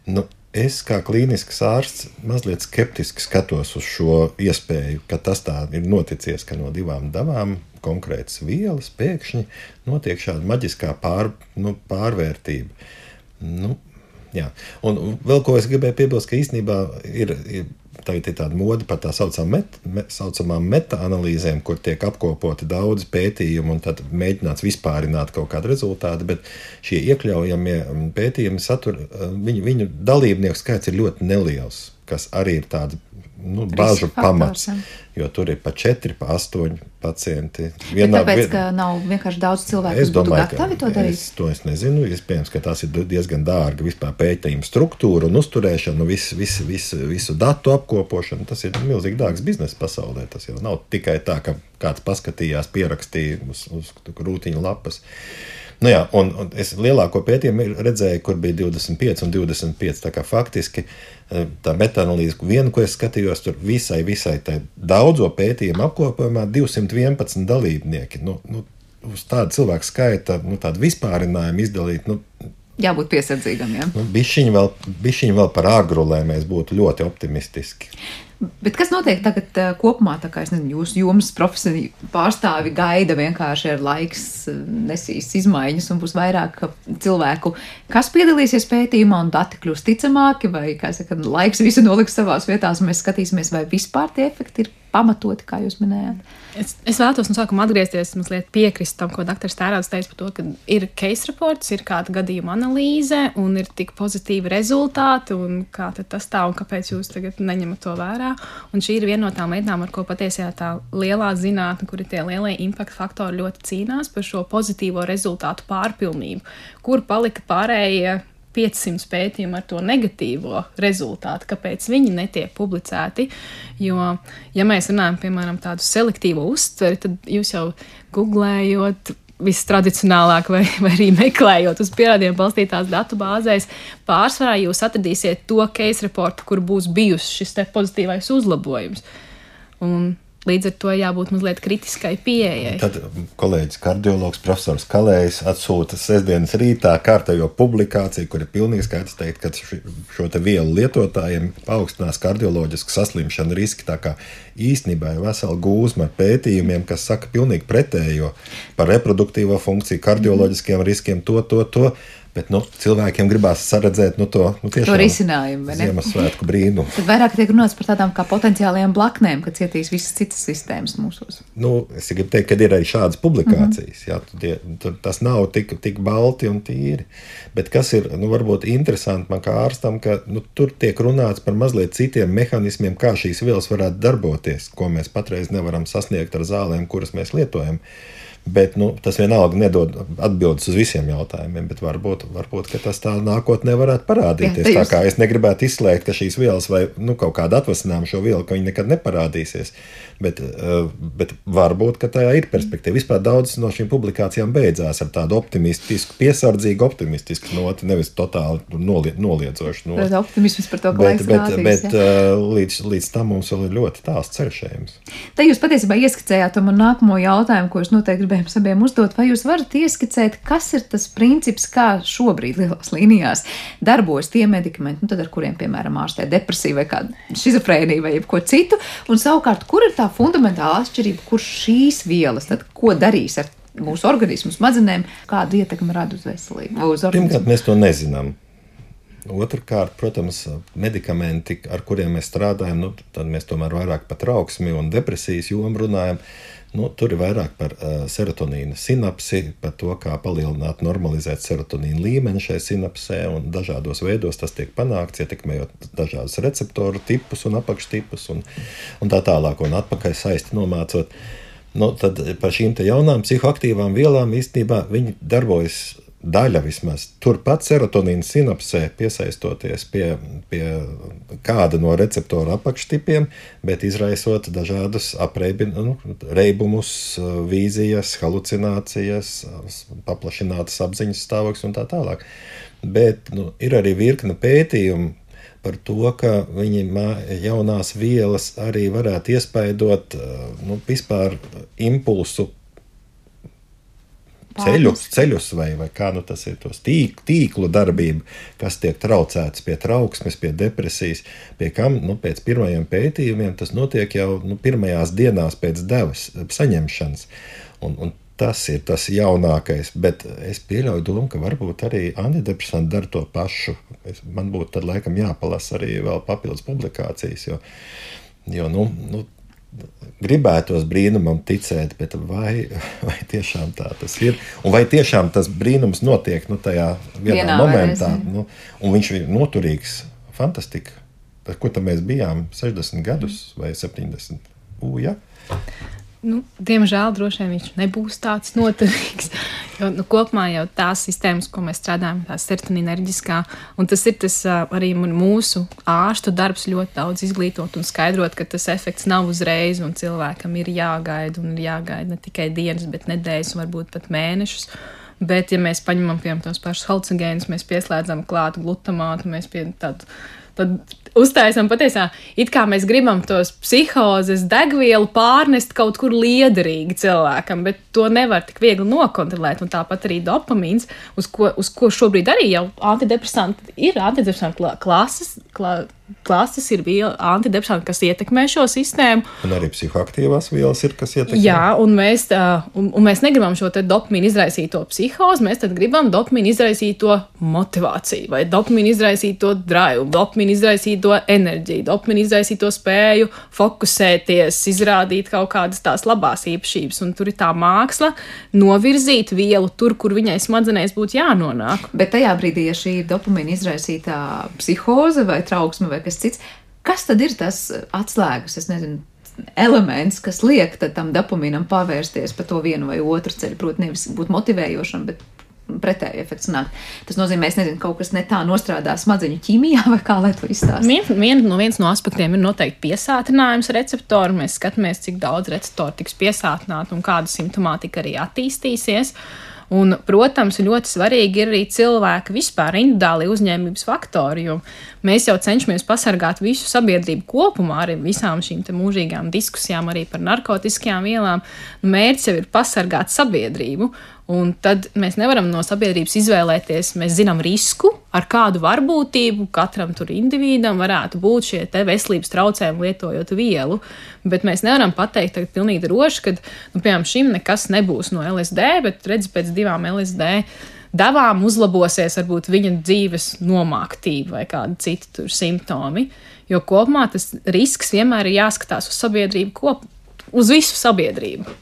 Nu, es kā klīnisks ārsts mazliet skeptiski skatos uz šo iespēju, ka tas tā ir noticies, ka no divām davām konkrētas vielas pēkšņi notiek šāda maģiskā pār, nu, pārvērtība. Nu, Jā. Un vēl ko es gribēju piebilst, ka īstenībā ir, ir tagad ir tāda mode par tā saucamām met, me, meta-analīzēm, kur tiek apkopoti daudzi pētījumi un tad mēģināts vispārināt kaut kādu rezultātu, bet šie iekļaujamie pētījumi satur, viņu, viņu dalībnieku skaits ir ļoti neliels, kas arī ir tāds nu, bāžu pamats. Jo tur ir pa 4, pa 8 pacienti. Vienā, Bet tāpēc, vien... ka nav vienkārši daudz cilvēku, kas būtu gatavi to darīt? Es, to es nezinu. Iespējams, ka tas ir diezgan dārgi vispār pētījuma struktūra un uzturēšana, visu, visu, visu, visu datu apkopošana. Tas ir milzīgi dārgs biznesa pasaulē. Tas jau nav tikai tā, ka kāds paskatījās, pierakstīja uz, uz rūtiņa lapas. Nu jā, un, un es lielāko pētījumu redzēju, kur bija 25 un 25. Tā kā faktiski tā metānalīze, viena, ko es skatījos, tur visai, visai daudzo pētījumu apkopojumā 211 dalībnieki. Nu, nu, uz tādu cilvēku skaita, nu, tādu vispārinājumu izdalīt. Nu, Jābūt piesardzīgam. Ja? Nu, bišķiņi, vēl, bišķiņi vēl par agru, lai mēs būtu ļoti optimistiski. Bet kas notiek tagad uh, kopumā? Tā kā es nezinu, jūs jomas profesija pārstāvi gaida vienkārši ar laiks uh, nesīs izmaiņas un būs vairāk cilvēku, kas piedalīsies pētījumā un dati kļūs ticamāki vai, kā saka, laiks visu noliks savās vietās un mēs skatīsimies, vai vispār tie efekti ir pamatoti, kā jūs minējāt. Es, es vēlos no sākuma atgriezties, mazliet piekrist tam, ko dr. Stērāts teica par to, ka ir case reports, ir kāda gadījuma analīze un ir tik pozitīvi rezultāti, un kā tas tā, un kāpēc jūs tagad neņemat to vērā. Un šī ir viena no tām lietām, ar ko patiesībā tā lielā zinātne, kur ir tie lielie impact faktori, ļoti cīnās par šo pozitīvo rezultātu pārpilnību, kur palika pārējie 500 pētījumu ar to negatīvo rezultātu, kāpēc viņi netiek publicēti. Jo, ja mēs runājam piemēram tādu selektīvu uztveri, tad jūs jau googlējot. Viss tradicionālāk, vai, vai arī meklējot uz pierādījumiem balstītās datu bāzēs, pārsvarā jūs atradīsiet to case reportu, kur būs bijusi šis pozitīvais uzlabojums. Un Līdz ar to jābūt mazliet kritiskai pieejai. Tad kolēģis kardiologs profesors Kalējs atsūta sestdienas rītā kārtējo publikāciju, kur ir pilnīgi skaidrs teikt, ka šo te vielu lietotājiem paaugstinās kardioloģisku saslimšanu riski. Tā kā īstenībā ir vesela gūzma ar pētījumiem, kas saka pilnīgi pretējo par reproduktīvo funkciju, kardioloģiskiem riskiem, to, to, to. Bet nu, cilvēkiem gribās redzēt nu, to, nu, to risinājumu. Ziemassvētku brīnumu. Tad vairāk tiek runāts par tādām kā potenciālajām blaknēm, ka cietīs visas citas sistēmas mūsos. Nu, es gribu teikt, ka ir arī šādas publikācijas. Mm -hmm. jā, tur, tur, tas nav tik, tik balti un tīri. Bet kas ir nu, varbūt interesanti man kā ārstam, ka nu, tur tiek runāts par mazliet citiem mehānismiem, kā šīs vielas varētu darboties, ko mēs patreiz nevaram sasniegt ar zālēm, kuras mēs lietojam. Bet nu, tas vienalga nedod atbildes uz visiem jautājumiem. Varbūt, varbūt tas tā nākotnē varētu parādīties. Jā, tā kā es negribētu izslēgt, ka šīs vielas vai nu, kaut kāda atvasinājuma šo vielu, ka viņi nekad neparādīsies. Bet, uh, bet varbūt tajā ir perspektīva. Vispār daudzas no šīm publikācijām beidzās ar tādu optimistisku, piesardzīgu, optimistisku noti, nevis totāli nolie, noliedzošu noti. Tas optimisms par to, ka bet, bet, rādīs, bet uh, līdz, līdz tam mums vēl ir ļoti tāls ceļš ejams. Te jūs patiesībā ieskicējāt man nākamo jautājumu, ko es noteikti gribējums abiem uzdot, vai jūs varat ieskicēt, kas ir tas princips, kā šobrīd lielās līnijās darbojas tie medikamenti, nu, tad, ar kuriem, piemēram, ārstē depresija vai kāda šizofrēnija vai ko citu, un savukārt, kur ir tā fundamentāla atšķirība, kur šīs vielas, tad ko darīs ar mūsu organismu, smadzenēm, kādu ietekmi rada uz veselību? Uz Pirmkārt, mēs to nezinām. Otrakārt, protams, medikamenti, ar kuriem mēs strādājam, nu, tad mēs tomēr vairāk par trauksmi un depresijas jomu runājam. Nu, tur ir vairāk par uh, serotonīna sinapsi, par to, kā palielināt, normalizēt serotonīna līmeni šai sinapsē, un dažādos veidos tas tiek panākts, ietekmējot dažādus receptoru tipus un apakštipus, un, un tā tālāk, un atpakaļ saisti nomācot. Nu, tad par šīm jaunām psihoaktīvām vielām īstenībā viņi darbojas daļa vismaz turpat serotonīna sinapsē, piesaistoties pie, pie kāda no receptora apakštipiem, bet izraisot dažādus nu, reibumus, vīzijas, halucinācijas, paplašinātas apziņas stāvokļus un tā tālāk. Bet nu, ir arī virkne pētījumu par to, ka viņi jaunās vielas arī varētu iespaidot nu, vispār impulsu ceļus, ceļus vai, vai kā nu tas ir, tos tīk, tīklu darbību, kas tiek traucēts pie trauksmes, pie depresijas, pie kam nu, pēc pirmajiem pētījumiem tas notiek jau nu, pirmajās dienās pēc devas saņemšanas. Un, un tas ir tas jaunākais, bet es pieļauju domu, ka varbūt arī antidepresanti dara to pašu. Es, man būtu tad laikam jāpalasa arī vēl papildus publikācijas, jo, jo nu, nu, gribētos brīnumam ticēt, bet vai, vai tiešām tā tas ir? Un vai tiešām tas brīnums notiek nu, tajā vienā Vienā momentā? Nu, un viņš ir noturīgs, fantastika. Tad, ko tam mēs bijām 60 gadus vai 70? U, ja? Nu, diemžēl droši vien viņš nebūs tāds noturīgs. Jo, nu, kopumā jau tās sistēmas, ko mēs strādājam, tā serotonīna enerģiskā, un tas ir tas arī mūsu ārstu darbs ļoti daudz izglītot un skaidrot, ka tas efekts nav uzreiz, un cilvēkam ir jāgaida, un ir jāgaida ne tikai dienas, bet nedēļas, un varbūt pat mēnešus. Bet, ja mēs paņemam, piemēram, tos pašus halcigēnus, mēs pieslēdzam klātu glutamātu, mēs pie tādu tad uztaisām patiesā, it kā mēs gribam tos psihozes degvielu pārnest kaut kur liederīgi cilvēkam, bet to nevar tik viegli nokontrolēt. Un tāpat arī dopamīns, uz ko, uz ko šobrīd arī jau antidepresanti ir antidepresantu klases. Klā, klases ir viela, antidepresanti, kas ietekmē šo sistēmu. Un arī psihoaktīvās vielas ir, kas ietekmē. Jā, un mēs, un, un mēs negribam šo dopamīnu izraisīto psihozi, mēs gribam dopamīnu izraisīto motivāciju, vai dopamīnu izraisīto drive, dopamīnu izraisīto enerģiju, dopamīnu izraisīto spēju fokusēties, izrādīt kaut kādas tās labās īpašības. Un tur ir tā māksla novirzīt vielu tur, kur viņai smadzenēs būtu jānonāk. Bet tajā brīdī, ja šī ir dopamīna izraisītā psihoze vai trauksme, vai kas cits. Kas tad ir tas atslēgas, es nezinu, elements, kas liek tam dopamīnam pavērsties pa to vienu vai otru ceļu? Protams, nevis būt motivējošam, bet pretēji efekts nāk. Tas nozīmē, ka kaut kas ne tā nostrādā smadzeņu ķīmijā, vai kā lai to izstāsta. Vien, vien, no viens no aspektiem ir noteikti piesātinājums receptoru. Mēs skatāmies, cik daudz receptoru tiks piesātināti un kāda simptomātika arī attīstīsies. Uh, Un, protams, ļoti svarīgi ir arī cilvēka vispār individuāli uzņēmības faktori, jo mēs jau cenšamies pasargāt visu sabiedrību kopumā ar visām šīm mūžīgām diskusijām arī par narkotikām vielām. Mērķis jau ir pasargāt sabiedrību. Un tad mēs nevaram no sabiedrības izvēlēties. Mēs zinām risku, ar kādu varbūtību katram tur individam varētu būt šie veselības traucējumi lietojot vielu. Bet mēs nevaram pateikt, ka pilnīgi droši, ka nu, piemēram šim nekas nebūs no LSD, bet redz pēc divām LSD devām uzlabosies varbūt viņa dzīves nomāktība vai kādi citi simptomi. Jo kopumā tas risks vienmēr ir jāskatās uz sabiedrību kopumā, uz visu sabiedrību.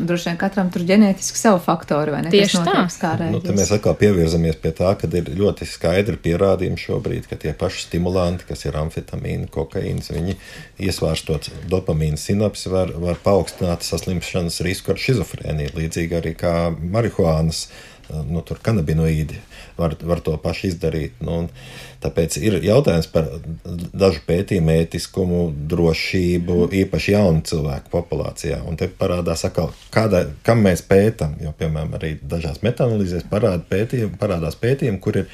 Droši vien katram tur ģenētiski savu faktoru, vai ne? Tieši tā. Nu, tad mēs atkal pievirzamies pie tā, ka ir ļoti skaidri pierādījumi šobrīd, ka tie paši stimulanti, kas ir amfetamīna, kokaīns, viņi iesvārstot dopamīnu sinapsi, var, var paaugstināt saslimšanas risku ar šizofrēniju, līdzīgi arī kā marihuānas nu, kanabinoīdi var, var to pašu izdarīt. Nu, tāpēc ir jautājums par dažu pētījumu ētiskumu, drošību, īpaši jaunu cilvēku populācijā. Un te parādās, atkal, kāda, kam mēs pētām. Jo, piemēram, arī dažās metānalizēs parāda pētījumi, parādās pētījumi, kur ir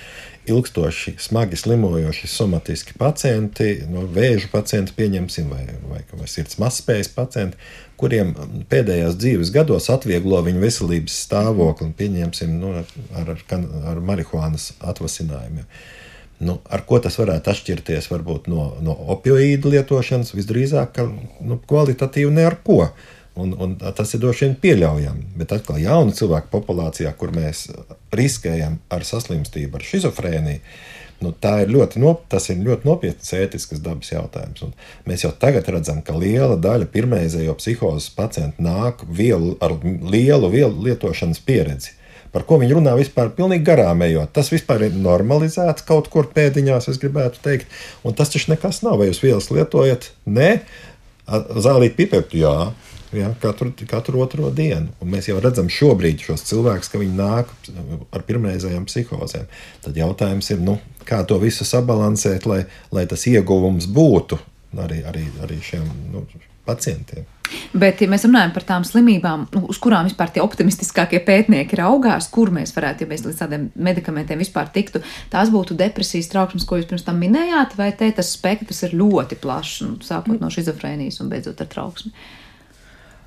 ilgstoši smagi slimojoši somatiski pacienti, no nu, vēža pacienti, pieņemsim, vai, vai, vai sirds mazspējas pacienti, kuriem pēdējos dzīves gados atvieglo viņu veselības stāvokli, pieņemsim, nu, ar, ar, ar marihuānas atvasinājumiem. Nu, ar ko tas varētu atšķirties varbūt, no, no opioīdu lietošanas? Visdrīzāk, ka nu, kvalitatīvi ne ar ko. Un, un tas ir droši vien pieļaujami. Bet atkal, jaunu cilvēku populācijā, kur mēs riskējam ar saslimstību, ar schizofrēniju, nu, ir ļoti, nop, tas ir ļoti nopietns ētisks dabas jautājums. Un mēs jau tagad redzam, ka liela daļa pirmreizējo psihozes pacientu nāk vielu, ar lielu vielu lietošanas pieredzi. Par ko viņi runā vispār pilnīgi garām ejot. Tas vispār ir normalizēts kaut kur pēdiņās, es gribētu teikt. Un tas taču nekas nav. Vai jūs vielas lietojat? Nē, zālīt pipektu, jā ja, katru, katru otro dienu. Un mēs jau redzam šobrīd šos cilvēkus, ka viņi nāk ar pirmreizējām psihozēm. Tad jautājums ir, nu, kā to visu sabalansēt, lai, lai tas ieguvums būtu arī, arī, arī šiem nu, pacientiem. Bet, ja mēs runājam par tām slimībām, nu, uz kurām vispār tie optimistiskākie pētnieki raugās, kur mēs varētu, ja mēs līdz tādiem medikamentiem vispār tiktu, tās būtu depresijas trauksmes, ko jūs pirms tam minējāt, vai te tas spektrs ir ļoti plašs, nu, sākot no šizofrēnijas un beidzot ar trauksmi?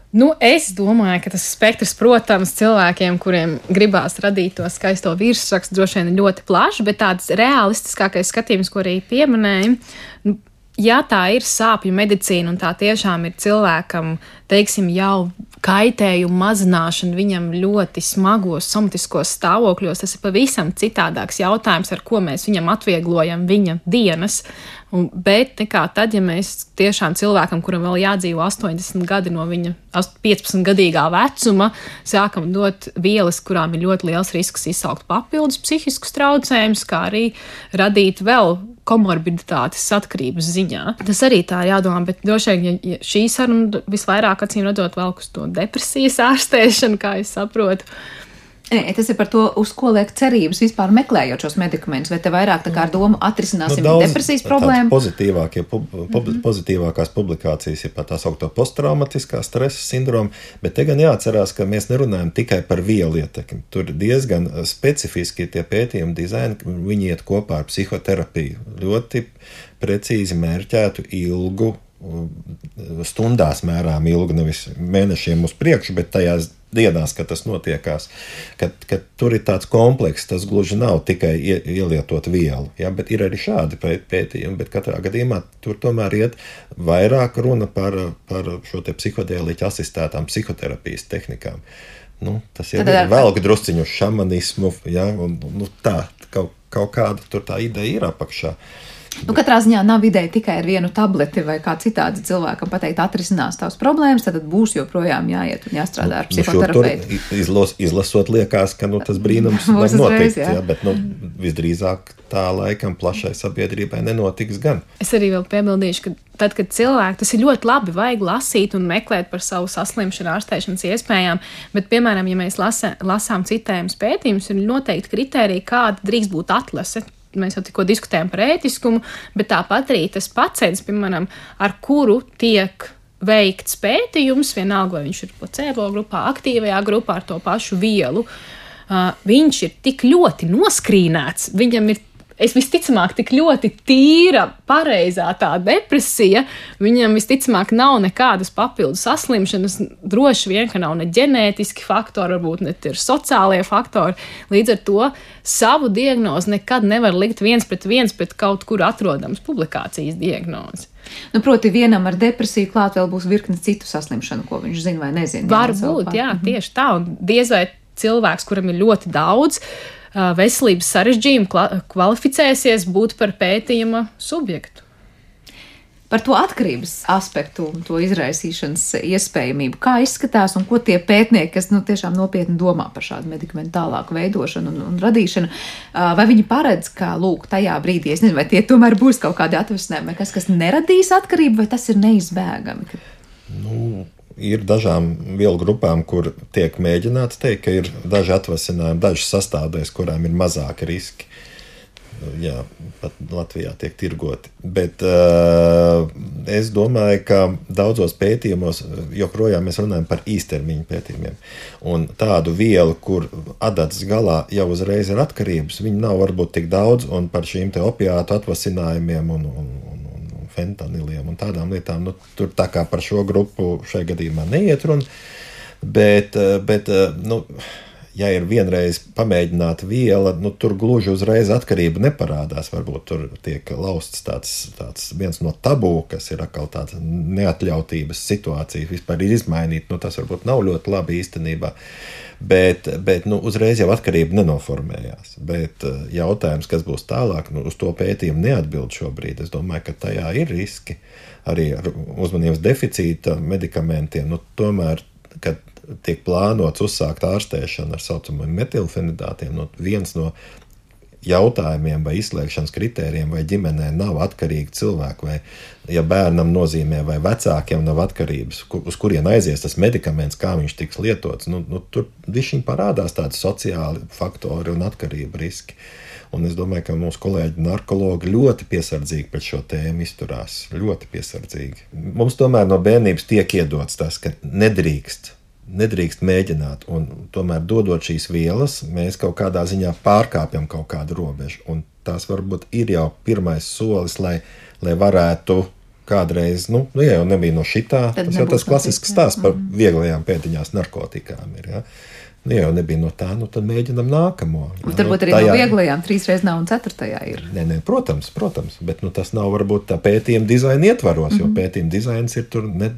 Nu, es domāju, ka tas spektrs, protams, cilvēkiem, kuriem gribās radīt to skaisto virsrakstu, droši vien ir ļoti plašs, bet tāds realistiskākais skatījums, ko arī pieminēja, nu, ja tā ir sāpju medicīna un tā tiešām ir cilvēkam, teiksim, jau kaitējumu mazināšana viņam ļoti smagos somatiskos stāvokļos, tas ir pavisam citādāks jautājums, ar ko mēs viņam atvieglojam viņa dienas. Un, bet nekā tad, ja mēs tiešām cilvēkam, kuram vēl jādzīvo 80 gadi no viņa 15 gadīgā vecuma, sākam dot vielas, kurām ir ļoti liels risks izsaukt papildus psihiskus traucējumus, kā arī radīt vēl komorbiditātes atkarības ziņā. Tas arī tā ir jādomā, bet droši vien ja šī saruna visvairāk acīm redzot velk uz to depresijas ārstēšanu, kā es saprotu. Nē, tas ir par to, uz ko liek cerības vispār meklējot šos medikamentus. Vai te vairāk tā kā ar domu atrisināsim nu, depresijas problēmu? Pozitīvākie, pub, pub, mm -hmm. Pozitīvākās publikācijas ir par tā saucamo posttraumatiskā stresa sindromu, bet te gan jāatcerās, ka mēs nerunājam tikai par vielu ietekmi. Tur diezgan specifiski tie pētījumi dizaini, viņi iet kopā ar psihoterapiju. Ļoti precīzi mērķētu ilgu stundās mērām ilgu, nevis mēnešiem uz priekšu, bet tajās dienās, kad tas notiekās, kad, kad tur ir tāds komplekss, tas gluži nav tikai ielietot vielu, ja, bet ir arī šādi pētījumi, bet katrā gadījumā tur tomēr iet vairāk runa par, par šo te psihodēliķu asistētām psihoterapijas tehnikām. Nu, tas ir vēl drusciņu šamanismu, ja, un nu, tā, kaut, kaut kāda tur tā ideja ir apakšā. Uh, Nu, katrā ziņā nav ideja tikai ar vienu tableti vai kā citādi cilvēkam pateikt, atrisinās tavas problēmas, tad būs joprojām jāiet un jāstrādā ar nu, psihoterapeitu. Nu, izlos, izlasot, liekas, ka nu, tas brīnums var notikt, jā. Jā, bet nu, visdrīzāk tā laikam plašai sabiedrībai nenotiks gan. Es arī vēl piebildīšu, ka tad, kad cilvēki tas ir ļoti labi, vajag lasīt un meklēt par savu saslimšanu, ārstēšanas iespējām, bet, piemēram, ja mēs lasa, lasām citējumus pētījumus, ir noteikti kriteriji, kāda drīkst būt atlase mēs jau tikko diskutējām par ētiskumu, bet tāpat arī tas pacients, piemēram, ar kuru tiek veikts pētījums, vienalga vai viņš ir placebo grupā, aktīvajā grupā ar to pašu vielu, uh, viņš ir tik ļoti noskrīnēts, viņam ir es visticamāk, tik ļoti tīra, pareizā tā depresija, viņam visticamāk nav nekādas papildus saslimšanas. Droši vien, ka nav ne ģenētiski faktori, varbūt ne ir sociālie faktori. Līdz ar to savu diagnozi nekad nevar likt viens pret viens pret kaut kur atrodams publikācijas diagnozi. Nu, proti, vienam ar depresiju klāt vēl būs virkne citu saslimšanu, ko viņš zina vai nezina. Varbūt, jā, mhm. tieši tā. Un diez vai cilvēks, kuram ir ļoti daudz, uh, veselības sarežģījumu kvalificēsies būt par pētījuma subjektu. Par to atkarības aspektu un to izraisīšanas iespējamību. Kā izskatās un ko tie pētnieki, kas nu, tiešām nopietni domā par šādu medikamentu tālāku veidošanu un, un radīšanu, vai viņi paredz, ka lūk, tajā brīdī, es nezinu, vai tie tomēr būs kaut kādi atvasinājumi, kas, kas neradīs atkarību, vai tas ir neizbēgami? Nu, ir dažām vielu grupām, kur tiek mēģināts teikt, ka ir daži atvasinājumi, dažas sastāvdaļas, kurām ir mazāki riski. Jā, pat Latvijā tiek tirgoti. Bet uh, es domāju, ka daudzos pētījumos joprojām mēs runājam par īstermiņa pētījumiem. Un tādu vielu, kur adatas galā jau uzreiz ir atkarības, viņi nav varbūt tik daudz, un par šīm opiātu atvasinājumiem un, un, fentaniliem un tādām lietām. Nu, tur tā kā par šo grupu šajā gadījumā neiet runa. Bet, eh, bet eh, nu, ja ir vienreiz pamēģināta viela, nu, tur gluži uzreiz atkarība neparādās. Varbūt tur tiek lausts tāds, tāds viens no tabū, kas ir atkal tāds neatļautības situācijas, vispār izmainīt. Nu, tas varbūt nav ļoti labi īstenībā. Bet, bet nu, uzreiz jau atkarība nenoformējās. Bet eh, jautājums, kas būs tālāk, nu, uz to pētījumu neatbild šobrīd. Es domāju, ka tajā ir riski arī ar uzmanības deficīta medikamentiem. Nu, tomēr, kad tiek plānots uzsākt ārstēšanu ar saucamajiem metilfenidātiem, nu, viens no jautājumiem vai izslēgšanas kritērijiem, vai ģimenē nav atkarīgi cilvēki, vai ja bērnam nozīmē, vai vecākiem nav atkarības, uz kurien aizies tas medikaments, kā viņš tiks lietots. Nu, nu, tur viņš parādās tādi sociāli faktori un atkarība riski. Un es domāju, ka mūsu kolēģi narkologi ļoti piesardzīgi pret šo tēmu izturās. Ļoti piesardzīgi. Mums tomēr no bērnības tiek iedots tas, ka nedrīkst nedrīkst mēģināt. Un tomēr, dodot šīs vielas, mēs kaut kādā ziņā pārkāpjam kaut kādu robežu. Un tas varbūt ir jau pirmais solis, lai, lai varētu kādreiz, nu, nu ja jau nebija no šitā, Tad tas jau tas klasisks stāsts par mhm. vieglajām pēdiņās narkotikām. Ir, ja? Nu, ja jau nebija no tā, nu, tad mēģinam nākamo. Un varbūt arī tajā... no vieglajām, trīs reizes nav un ceturtajā ir. Nē, nē, protams, protams, bet nu, tas nav varbūt tā pētījuma dizaina ietvaros, mm -hmm. jo mhm. pētījuma dizains ir tur ne,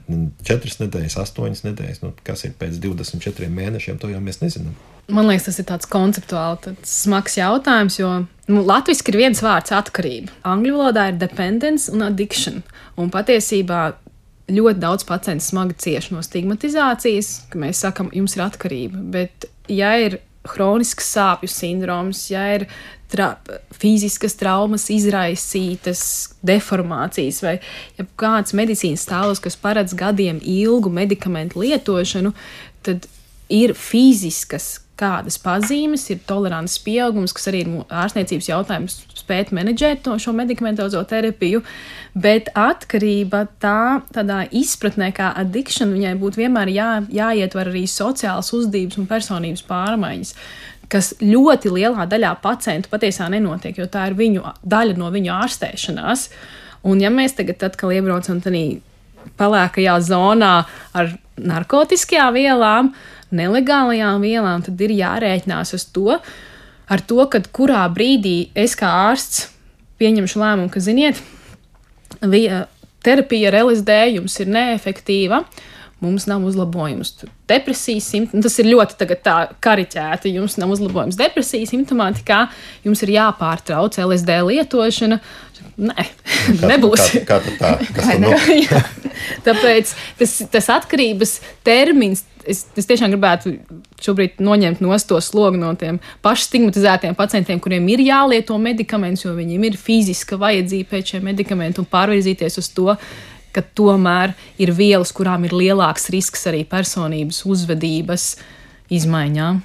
četras nedēļas, astoņas nedēļas. Nu, kas ir pēc 24 mēnešiem, to jau mēs nezinām. Man liekas, tas ir tāds konceptuāli smags jautājums, jo nu, latviešu ir viens vārds - atkarība. Angļu valodā ir dependence un addiction. Un patiesībā ļoti daudz pacientu smagi cieš no stigmatizācijas, ka mēs sakam, jums ir atkarība. Bet, ja ir hronisks sāpju sindroms, ja ir tra fiziskas traumas izraisītas deformācijas vai ja kāds medicīnas stāvoklis, kas paredz gadiem ilgu medikamentu lietošanu, tad ir fiziskas kādas pazīmes, ir tolerants pieaugums, kas arī ir ārstniecības jautājums, spēt menedžēt to šo medikamentozo terapiju, bet atkarība tā, tādā izpratnē kā addiction, viņai būtu vienmēr jā, jāietver arī sociāls uzdības un personības pārmaiņas kas ļoti lielā daļā pacientu patiesībā nenotiek, jo tā ir viņu daļa no viņu ārstēšanās. Un, ja mēs tagad atkal iebraucam tādā pelēkajā zonā ar narkotikām vielām, nelegālajām vielām, tad ir jārēķinās uz to, ar to, ka kurā brīdī es kā ārsts pieņemšu lēmumu, ka, ziniet, terapija ar LSD jums ir neefektīva. Mums nav uzlabojums. Depresijas simptomātikā, tas ir ļoti tā kariķēti. Jums nav uzlabojums depresijas simptomātikā, jums ir jāpārtrauc LSD lietošana. Nē, kā, nebūs. Kā, kā tā? Kas no? Tāpēc tas, tas atkarības termins es, es tiešām gribētu šobrīd noņemt no to slogu no tiem pašiem stigmatizētiem pacientiem, kuriem ir jālieto medikaments, jo viņiem ir fiziska vajadzība pēc šiem medikamentiem, un pārvirzīties uz to, ka tomēr ir vielas, kurām ir lielāks risks arī personības uzvedības izmaiņām.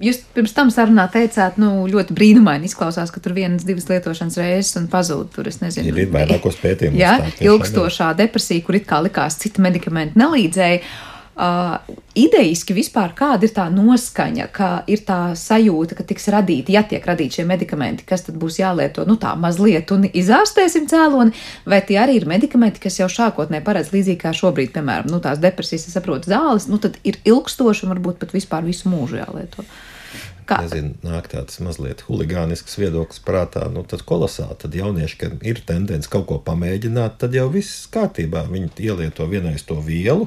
Jūs pirms tam sarunā teicāt, nu, ļoti brīnumaini izklausās, ka tur vienas, divas lietošanas reizes un pazūd. Tur es nezinu, ir, ir vairākos pētījumos. Jā, ilgstošā depresija, kur it kā likās citi medikamenti nelīdzēja. Uh, idejiski vispār kāda ir tā noskaņa, ka ir tā sajūta, ka tiks radīti, ja tiek radīti šie medikamenti, kas tad būs jālieto, nu tā mazliet un izārstēsim cēloni, vai tie arī ir medikamenti, kas jau šākotnē paredz līdzīgi kā šobrīd, piemēram, nu tās depresijas, es saprotu, zāles, nu tad ir ilgstoši un varbūt pat vispār visu mūžu jālieto. Kā? Nezinu, nāk tāds mazliet huligānisks viedoklis prātā, nu tad kolosāli. Tad jaunieši, kad ir tendence kaut ko pamēģināt, tad jau viss kārtībā. Viņi ielieto vienreiz to vielu,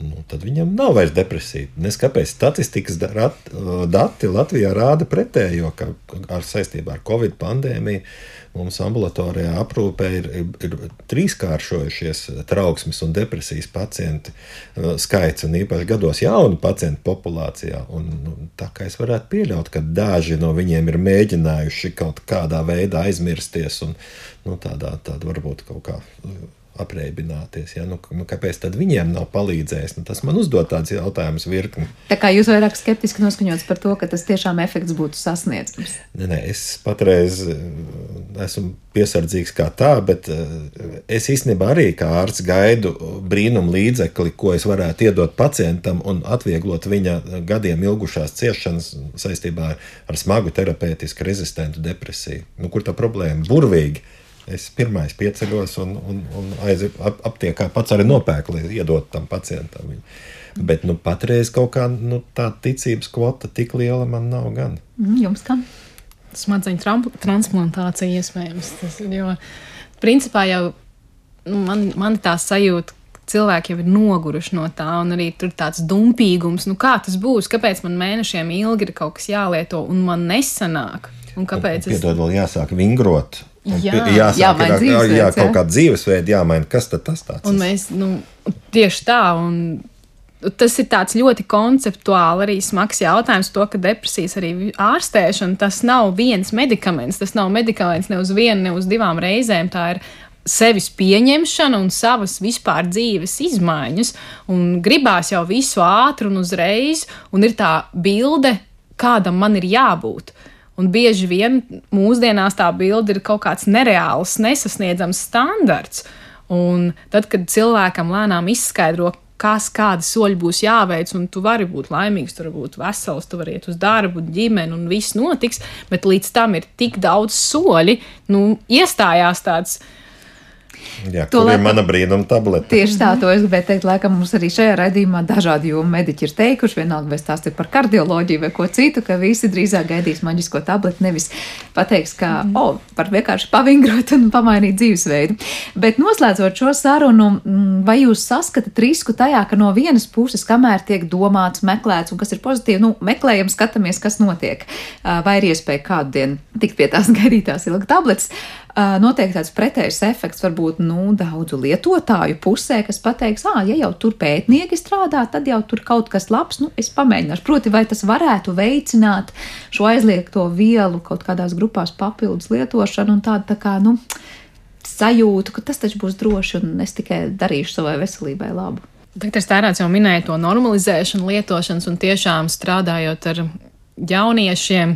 nu, tad viņam nav vairs depresija. Nes kāpēc statistikas dati Latvijā rāda pretējo, ka ar saistībā ar Covid pandēmiju mums ambulatorijā aprūpē ir, ir, trīskāršojušies trauksmes un depresijas pacientu uh, skaits, un īpaši gados jaunu pacientu populācijā. Un, nu, tā kā es varētu pieļaut, ka daži no viņiem ir mēģinājuši kaut kādā veidā aizmirsties un nu, tādā, tādā varbūt kaut kā apreibināties. Ja? Nu, nu, kāpēc tad viņiem nav palīdzējis? Nu, tas man uzdod tāds jautājums virkni. Tā kā jūs vairāk skeptiski noskaņots par to, ka tas tiešām efekts būtu sasniedzams. Nē, nē, es patreiz eh, esmu piesardzīgs kā tā, bet eh, es īstenībā arī kā ārsts gaidu brīnumu līdzekli, ko es varētu iedot pacientam un atvieglot viņa gadiem ilgušās ciešanas saistībā ar, ar smagu terapeitisku rezistentu depresiju. Nu, kur tā problēma? Burvīgi Es pirmais pieceļos un, un, un aiziet aptiekā pats arī nopērku, lai iedot tam pacientam. Bet nu, patreiz kaut kā nu, tā ticības kvota tik liela man nav gan. Mm, jums kā? Smadzeņu transplantācija iespējams. Tas jo principā jau nu, man, man tā sajūta, cilvēki jau ir noguruši no tā, un arī tur tāds dumpīgums, nu kā tas būs, kāpēc man mēnešiem ilgi ir kaut kas jālieto, un man nesanāk. Un kāpēc? Piedod, es... vēl jāsāk vingrot. Jā, jāsāk, jā, jā, jā, kaut kāda dzīvesveida jāmaina. Kas tad tas tāds? Un mēs, nu, tieši tā, un tas ir tāds ļoti konceptuāli arī smags jautājums, to, ka depresijas arī ārstēšana, tas nav viens medikaments, tas nav medikaments ne uz vienu, ne uz divām reizēm, tā ir sevis pieņemšana un savas vispār dzīves izmaiņas, un gribās jau visu ātri un uzreiz, un ir tā bilde, kādam man ir jābūt. Un bieži vien mūsdienās tā bilde ir kaut kāds nereāls, nesasniedzams standarts. Un tad, kad cilvēkam lēnām izskaidro, kas kādi soļi būs jāveic, un tu vari būt laimīgs, tu vari būt vesels, tu vari iet uz darbu, ģimeni, un viss notiks, bet līdz tam ir tik daudz soļi, nu, iestājās tāds Jā, to ir mana brīnuma tablete. Tieši tā, to es gribēju teikt. Laikam mums arī šajā raidījumā dažādi jomu mediķi ir teikuši, vienalga, vai tās ir par kardioloģiju vai ko citu, ka visi drīzāk gaidīs maģisko tableti, nevis pateiks, ka, mm. o, oh, var vienkārši pavingrot un pamainīt dzīvesveidu. Bet noslēdzot šo sarunu, mm, vai jūs saskatāt risku tajā, ka no vienas puses, kamēr tiek domāts, meklēts un kas ir pozitīvi, nu, meklējam, skatāmies, kas notiek, vai ir iespēja kādu dienu tikt pie tās gaidītās ilga tabletes, notiek tāds pretējs efekts varbūt nu, daudzu lietotāju pusē, kas pateiks, ah, ja jau tur pētnieki strādā, tad jau tur kaut kas labs, nu, es pamēģināšu. Proti, vai tas varētu veicināt šo aizliegto vielu kaut kādās grupās papildus lietošanu un tādu tā kā, nu, sajūtu, ka tas taču būs droši un es tikai darīšu savai veselībai labu. Dr. Stērāts jau minēja to normalizēšanu, lietošanas un tiešām strādājot ar jauniešiem,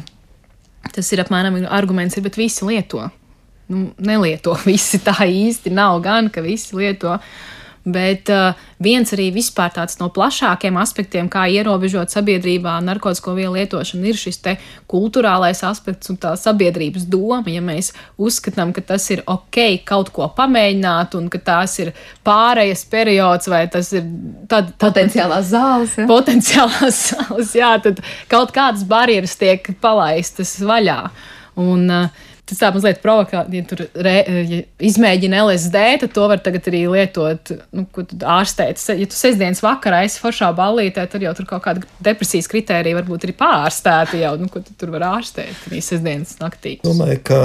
tas ir apmēram arguments, ir, bet visi lieto nu, nelieto visi tā īsti. Nav gan, ka visi lieto. Bet uh, viens arī vispār tāds no plašākiem aspektiem, kā ierobežot sabiedrībā narkotiku vielu lietošanu, ir šis kultūrālais aspekts un tā sabiedrības doma. Ja mēs uzskatām, ka tas ir ok kaut ko pamēģināt, un ka tās ir pārējas periods, vai tas ir tad, tad, potenciālās zāles, ja? potenciālās zāles, jā, tad kaut kādas barjeras tiek palaistas vaļā. Un, uh, Tas tā mazliet provokāti, ja tur re, ja izmēģina LSD, tad to var tagad arī lietot, nu, ko tu ārstēt. Ja tu sestdienas vakarā esi foršā ballītē, tad jau tur kaut kāda depresijas kritērija varbūt ir pārstēta jau, nu, ko tu tur var ārstēt arī sestdienas naktī. Domāju, ka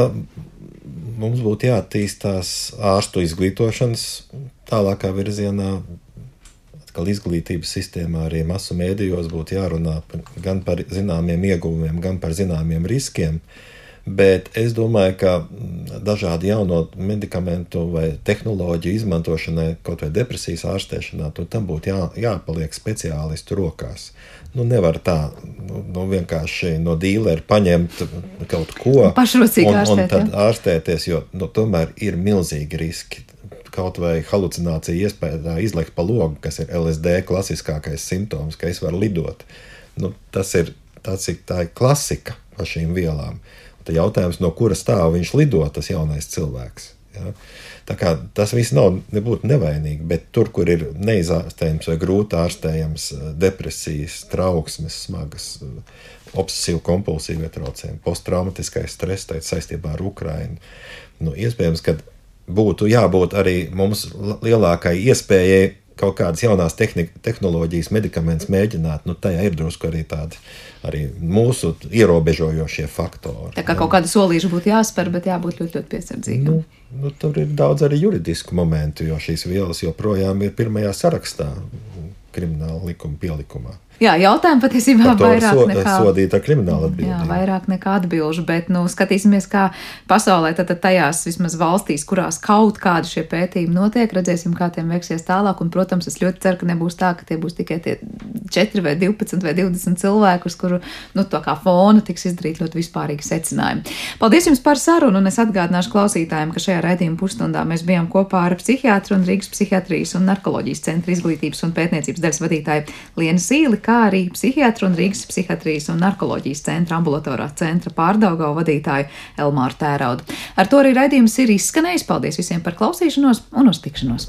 mums būtu jāattīstās ārstu izglītošanas tālākā virzienā. Atkal izglītības sistēmā arī masu mēdījos būtu jārunā gan par zināmiem ieguvumiem, gan par zināmiem riskiem. Uh, Bet es domāju, ka mm, dažādu jauno medikamentu vai tehnoloģiju izmantošanai, kaut vai depresijas ārstēšanā, tam būtu jā, jāpaliek speciālistu rokās. Nu, nevar tā nu, nu, vienkārši no dīlera paņemt kaut ko pašrocīgi un, ārstēt, un tad ja? ārstēties, jo nu, tomēr ir milzīgi riski. Kaut vai halucinācija iespēja izlikt pa logu, kas ir LSD klasiskākais simptoms, ka es varu lidot. Nu, tas ir, tas ir tā ir klasika par šīm vielām. Uh, Tad jautājums, no kura stāva viņš lido, tas jaunais cilvēks. Ja? Tā kā tas viss nav nebūtu nevainīgi, bet tur, kur ir neizārstējams vai grūti ārstējams eh, depresijas, trauksmes, smagas, eh, obsesīvu kompulsīvu traucējumi, posttraumatiskais stress saistībā ar Ukrajinu, nu, iespējams, ka būtu jābūt arī mums lielākai iespējai kaut kādas jaunās tehnoloģijas, medikamentus mēģināt. Nu, tajā ir drusku arī tādi arī mūsu ierobežojošie faktori. Tā kā kaut kāda solīša būtu jāspēr, bet jābūt ļoti, ļoti piesardzīgam. Nu, nu, tur ir daudz arī juridisku momentu, jo šīs vielas joprojām ir pirmajā sarakstā krimināla likuma pielikumā. Jā, jautājumi patiesībā vairāk so, nekā sodīta krimināla atbildība. Jā, vairāk nekā atbilžu, bet, nu, skatīsimies, kā pasaulē, tad tajās vismaz valstīs, kurās kaut kādi šie pētījumi notiek, redzēsim, kā tiem veiksies tālāk. Un, protams, es ļoti ceru, ka nebūs tā, ka tie būs tikai tie 4 vai 12 vai 20 cilvēki, uz kuru, nu, to kā fonu tiks izdarīt ļoti vispārīgi secinājumi. Paldies jums par sarunu, un es atgādināšu klausītājiem, ka šajā raidījuma pusstundā mēs bijām kopā ar psihiatru un Rīgas psihiatrijas un narkoloģijas centra izglītības un pētniecības daļas vadītāju Lienu Sīli kā arī psihiatru un Rīgas psihiatrijas un narkoloģijas centra ambulatorā centra pārdaugau vadītāju Elmāru Tēraudu. Ar to arī raidījums ir izskanējis. Paldies visiem par klausīšanos un uz tikšanos!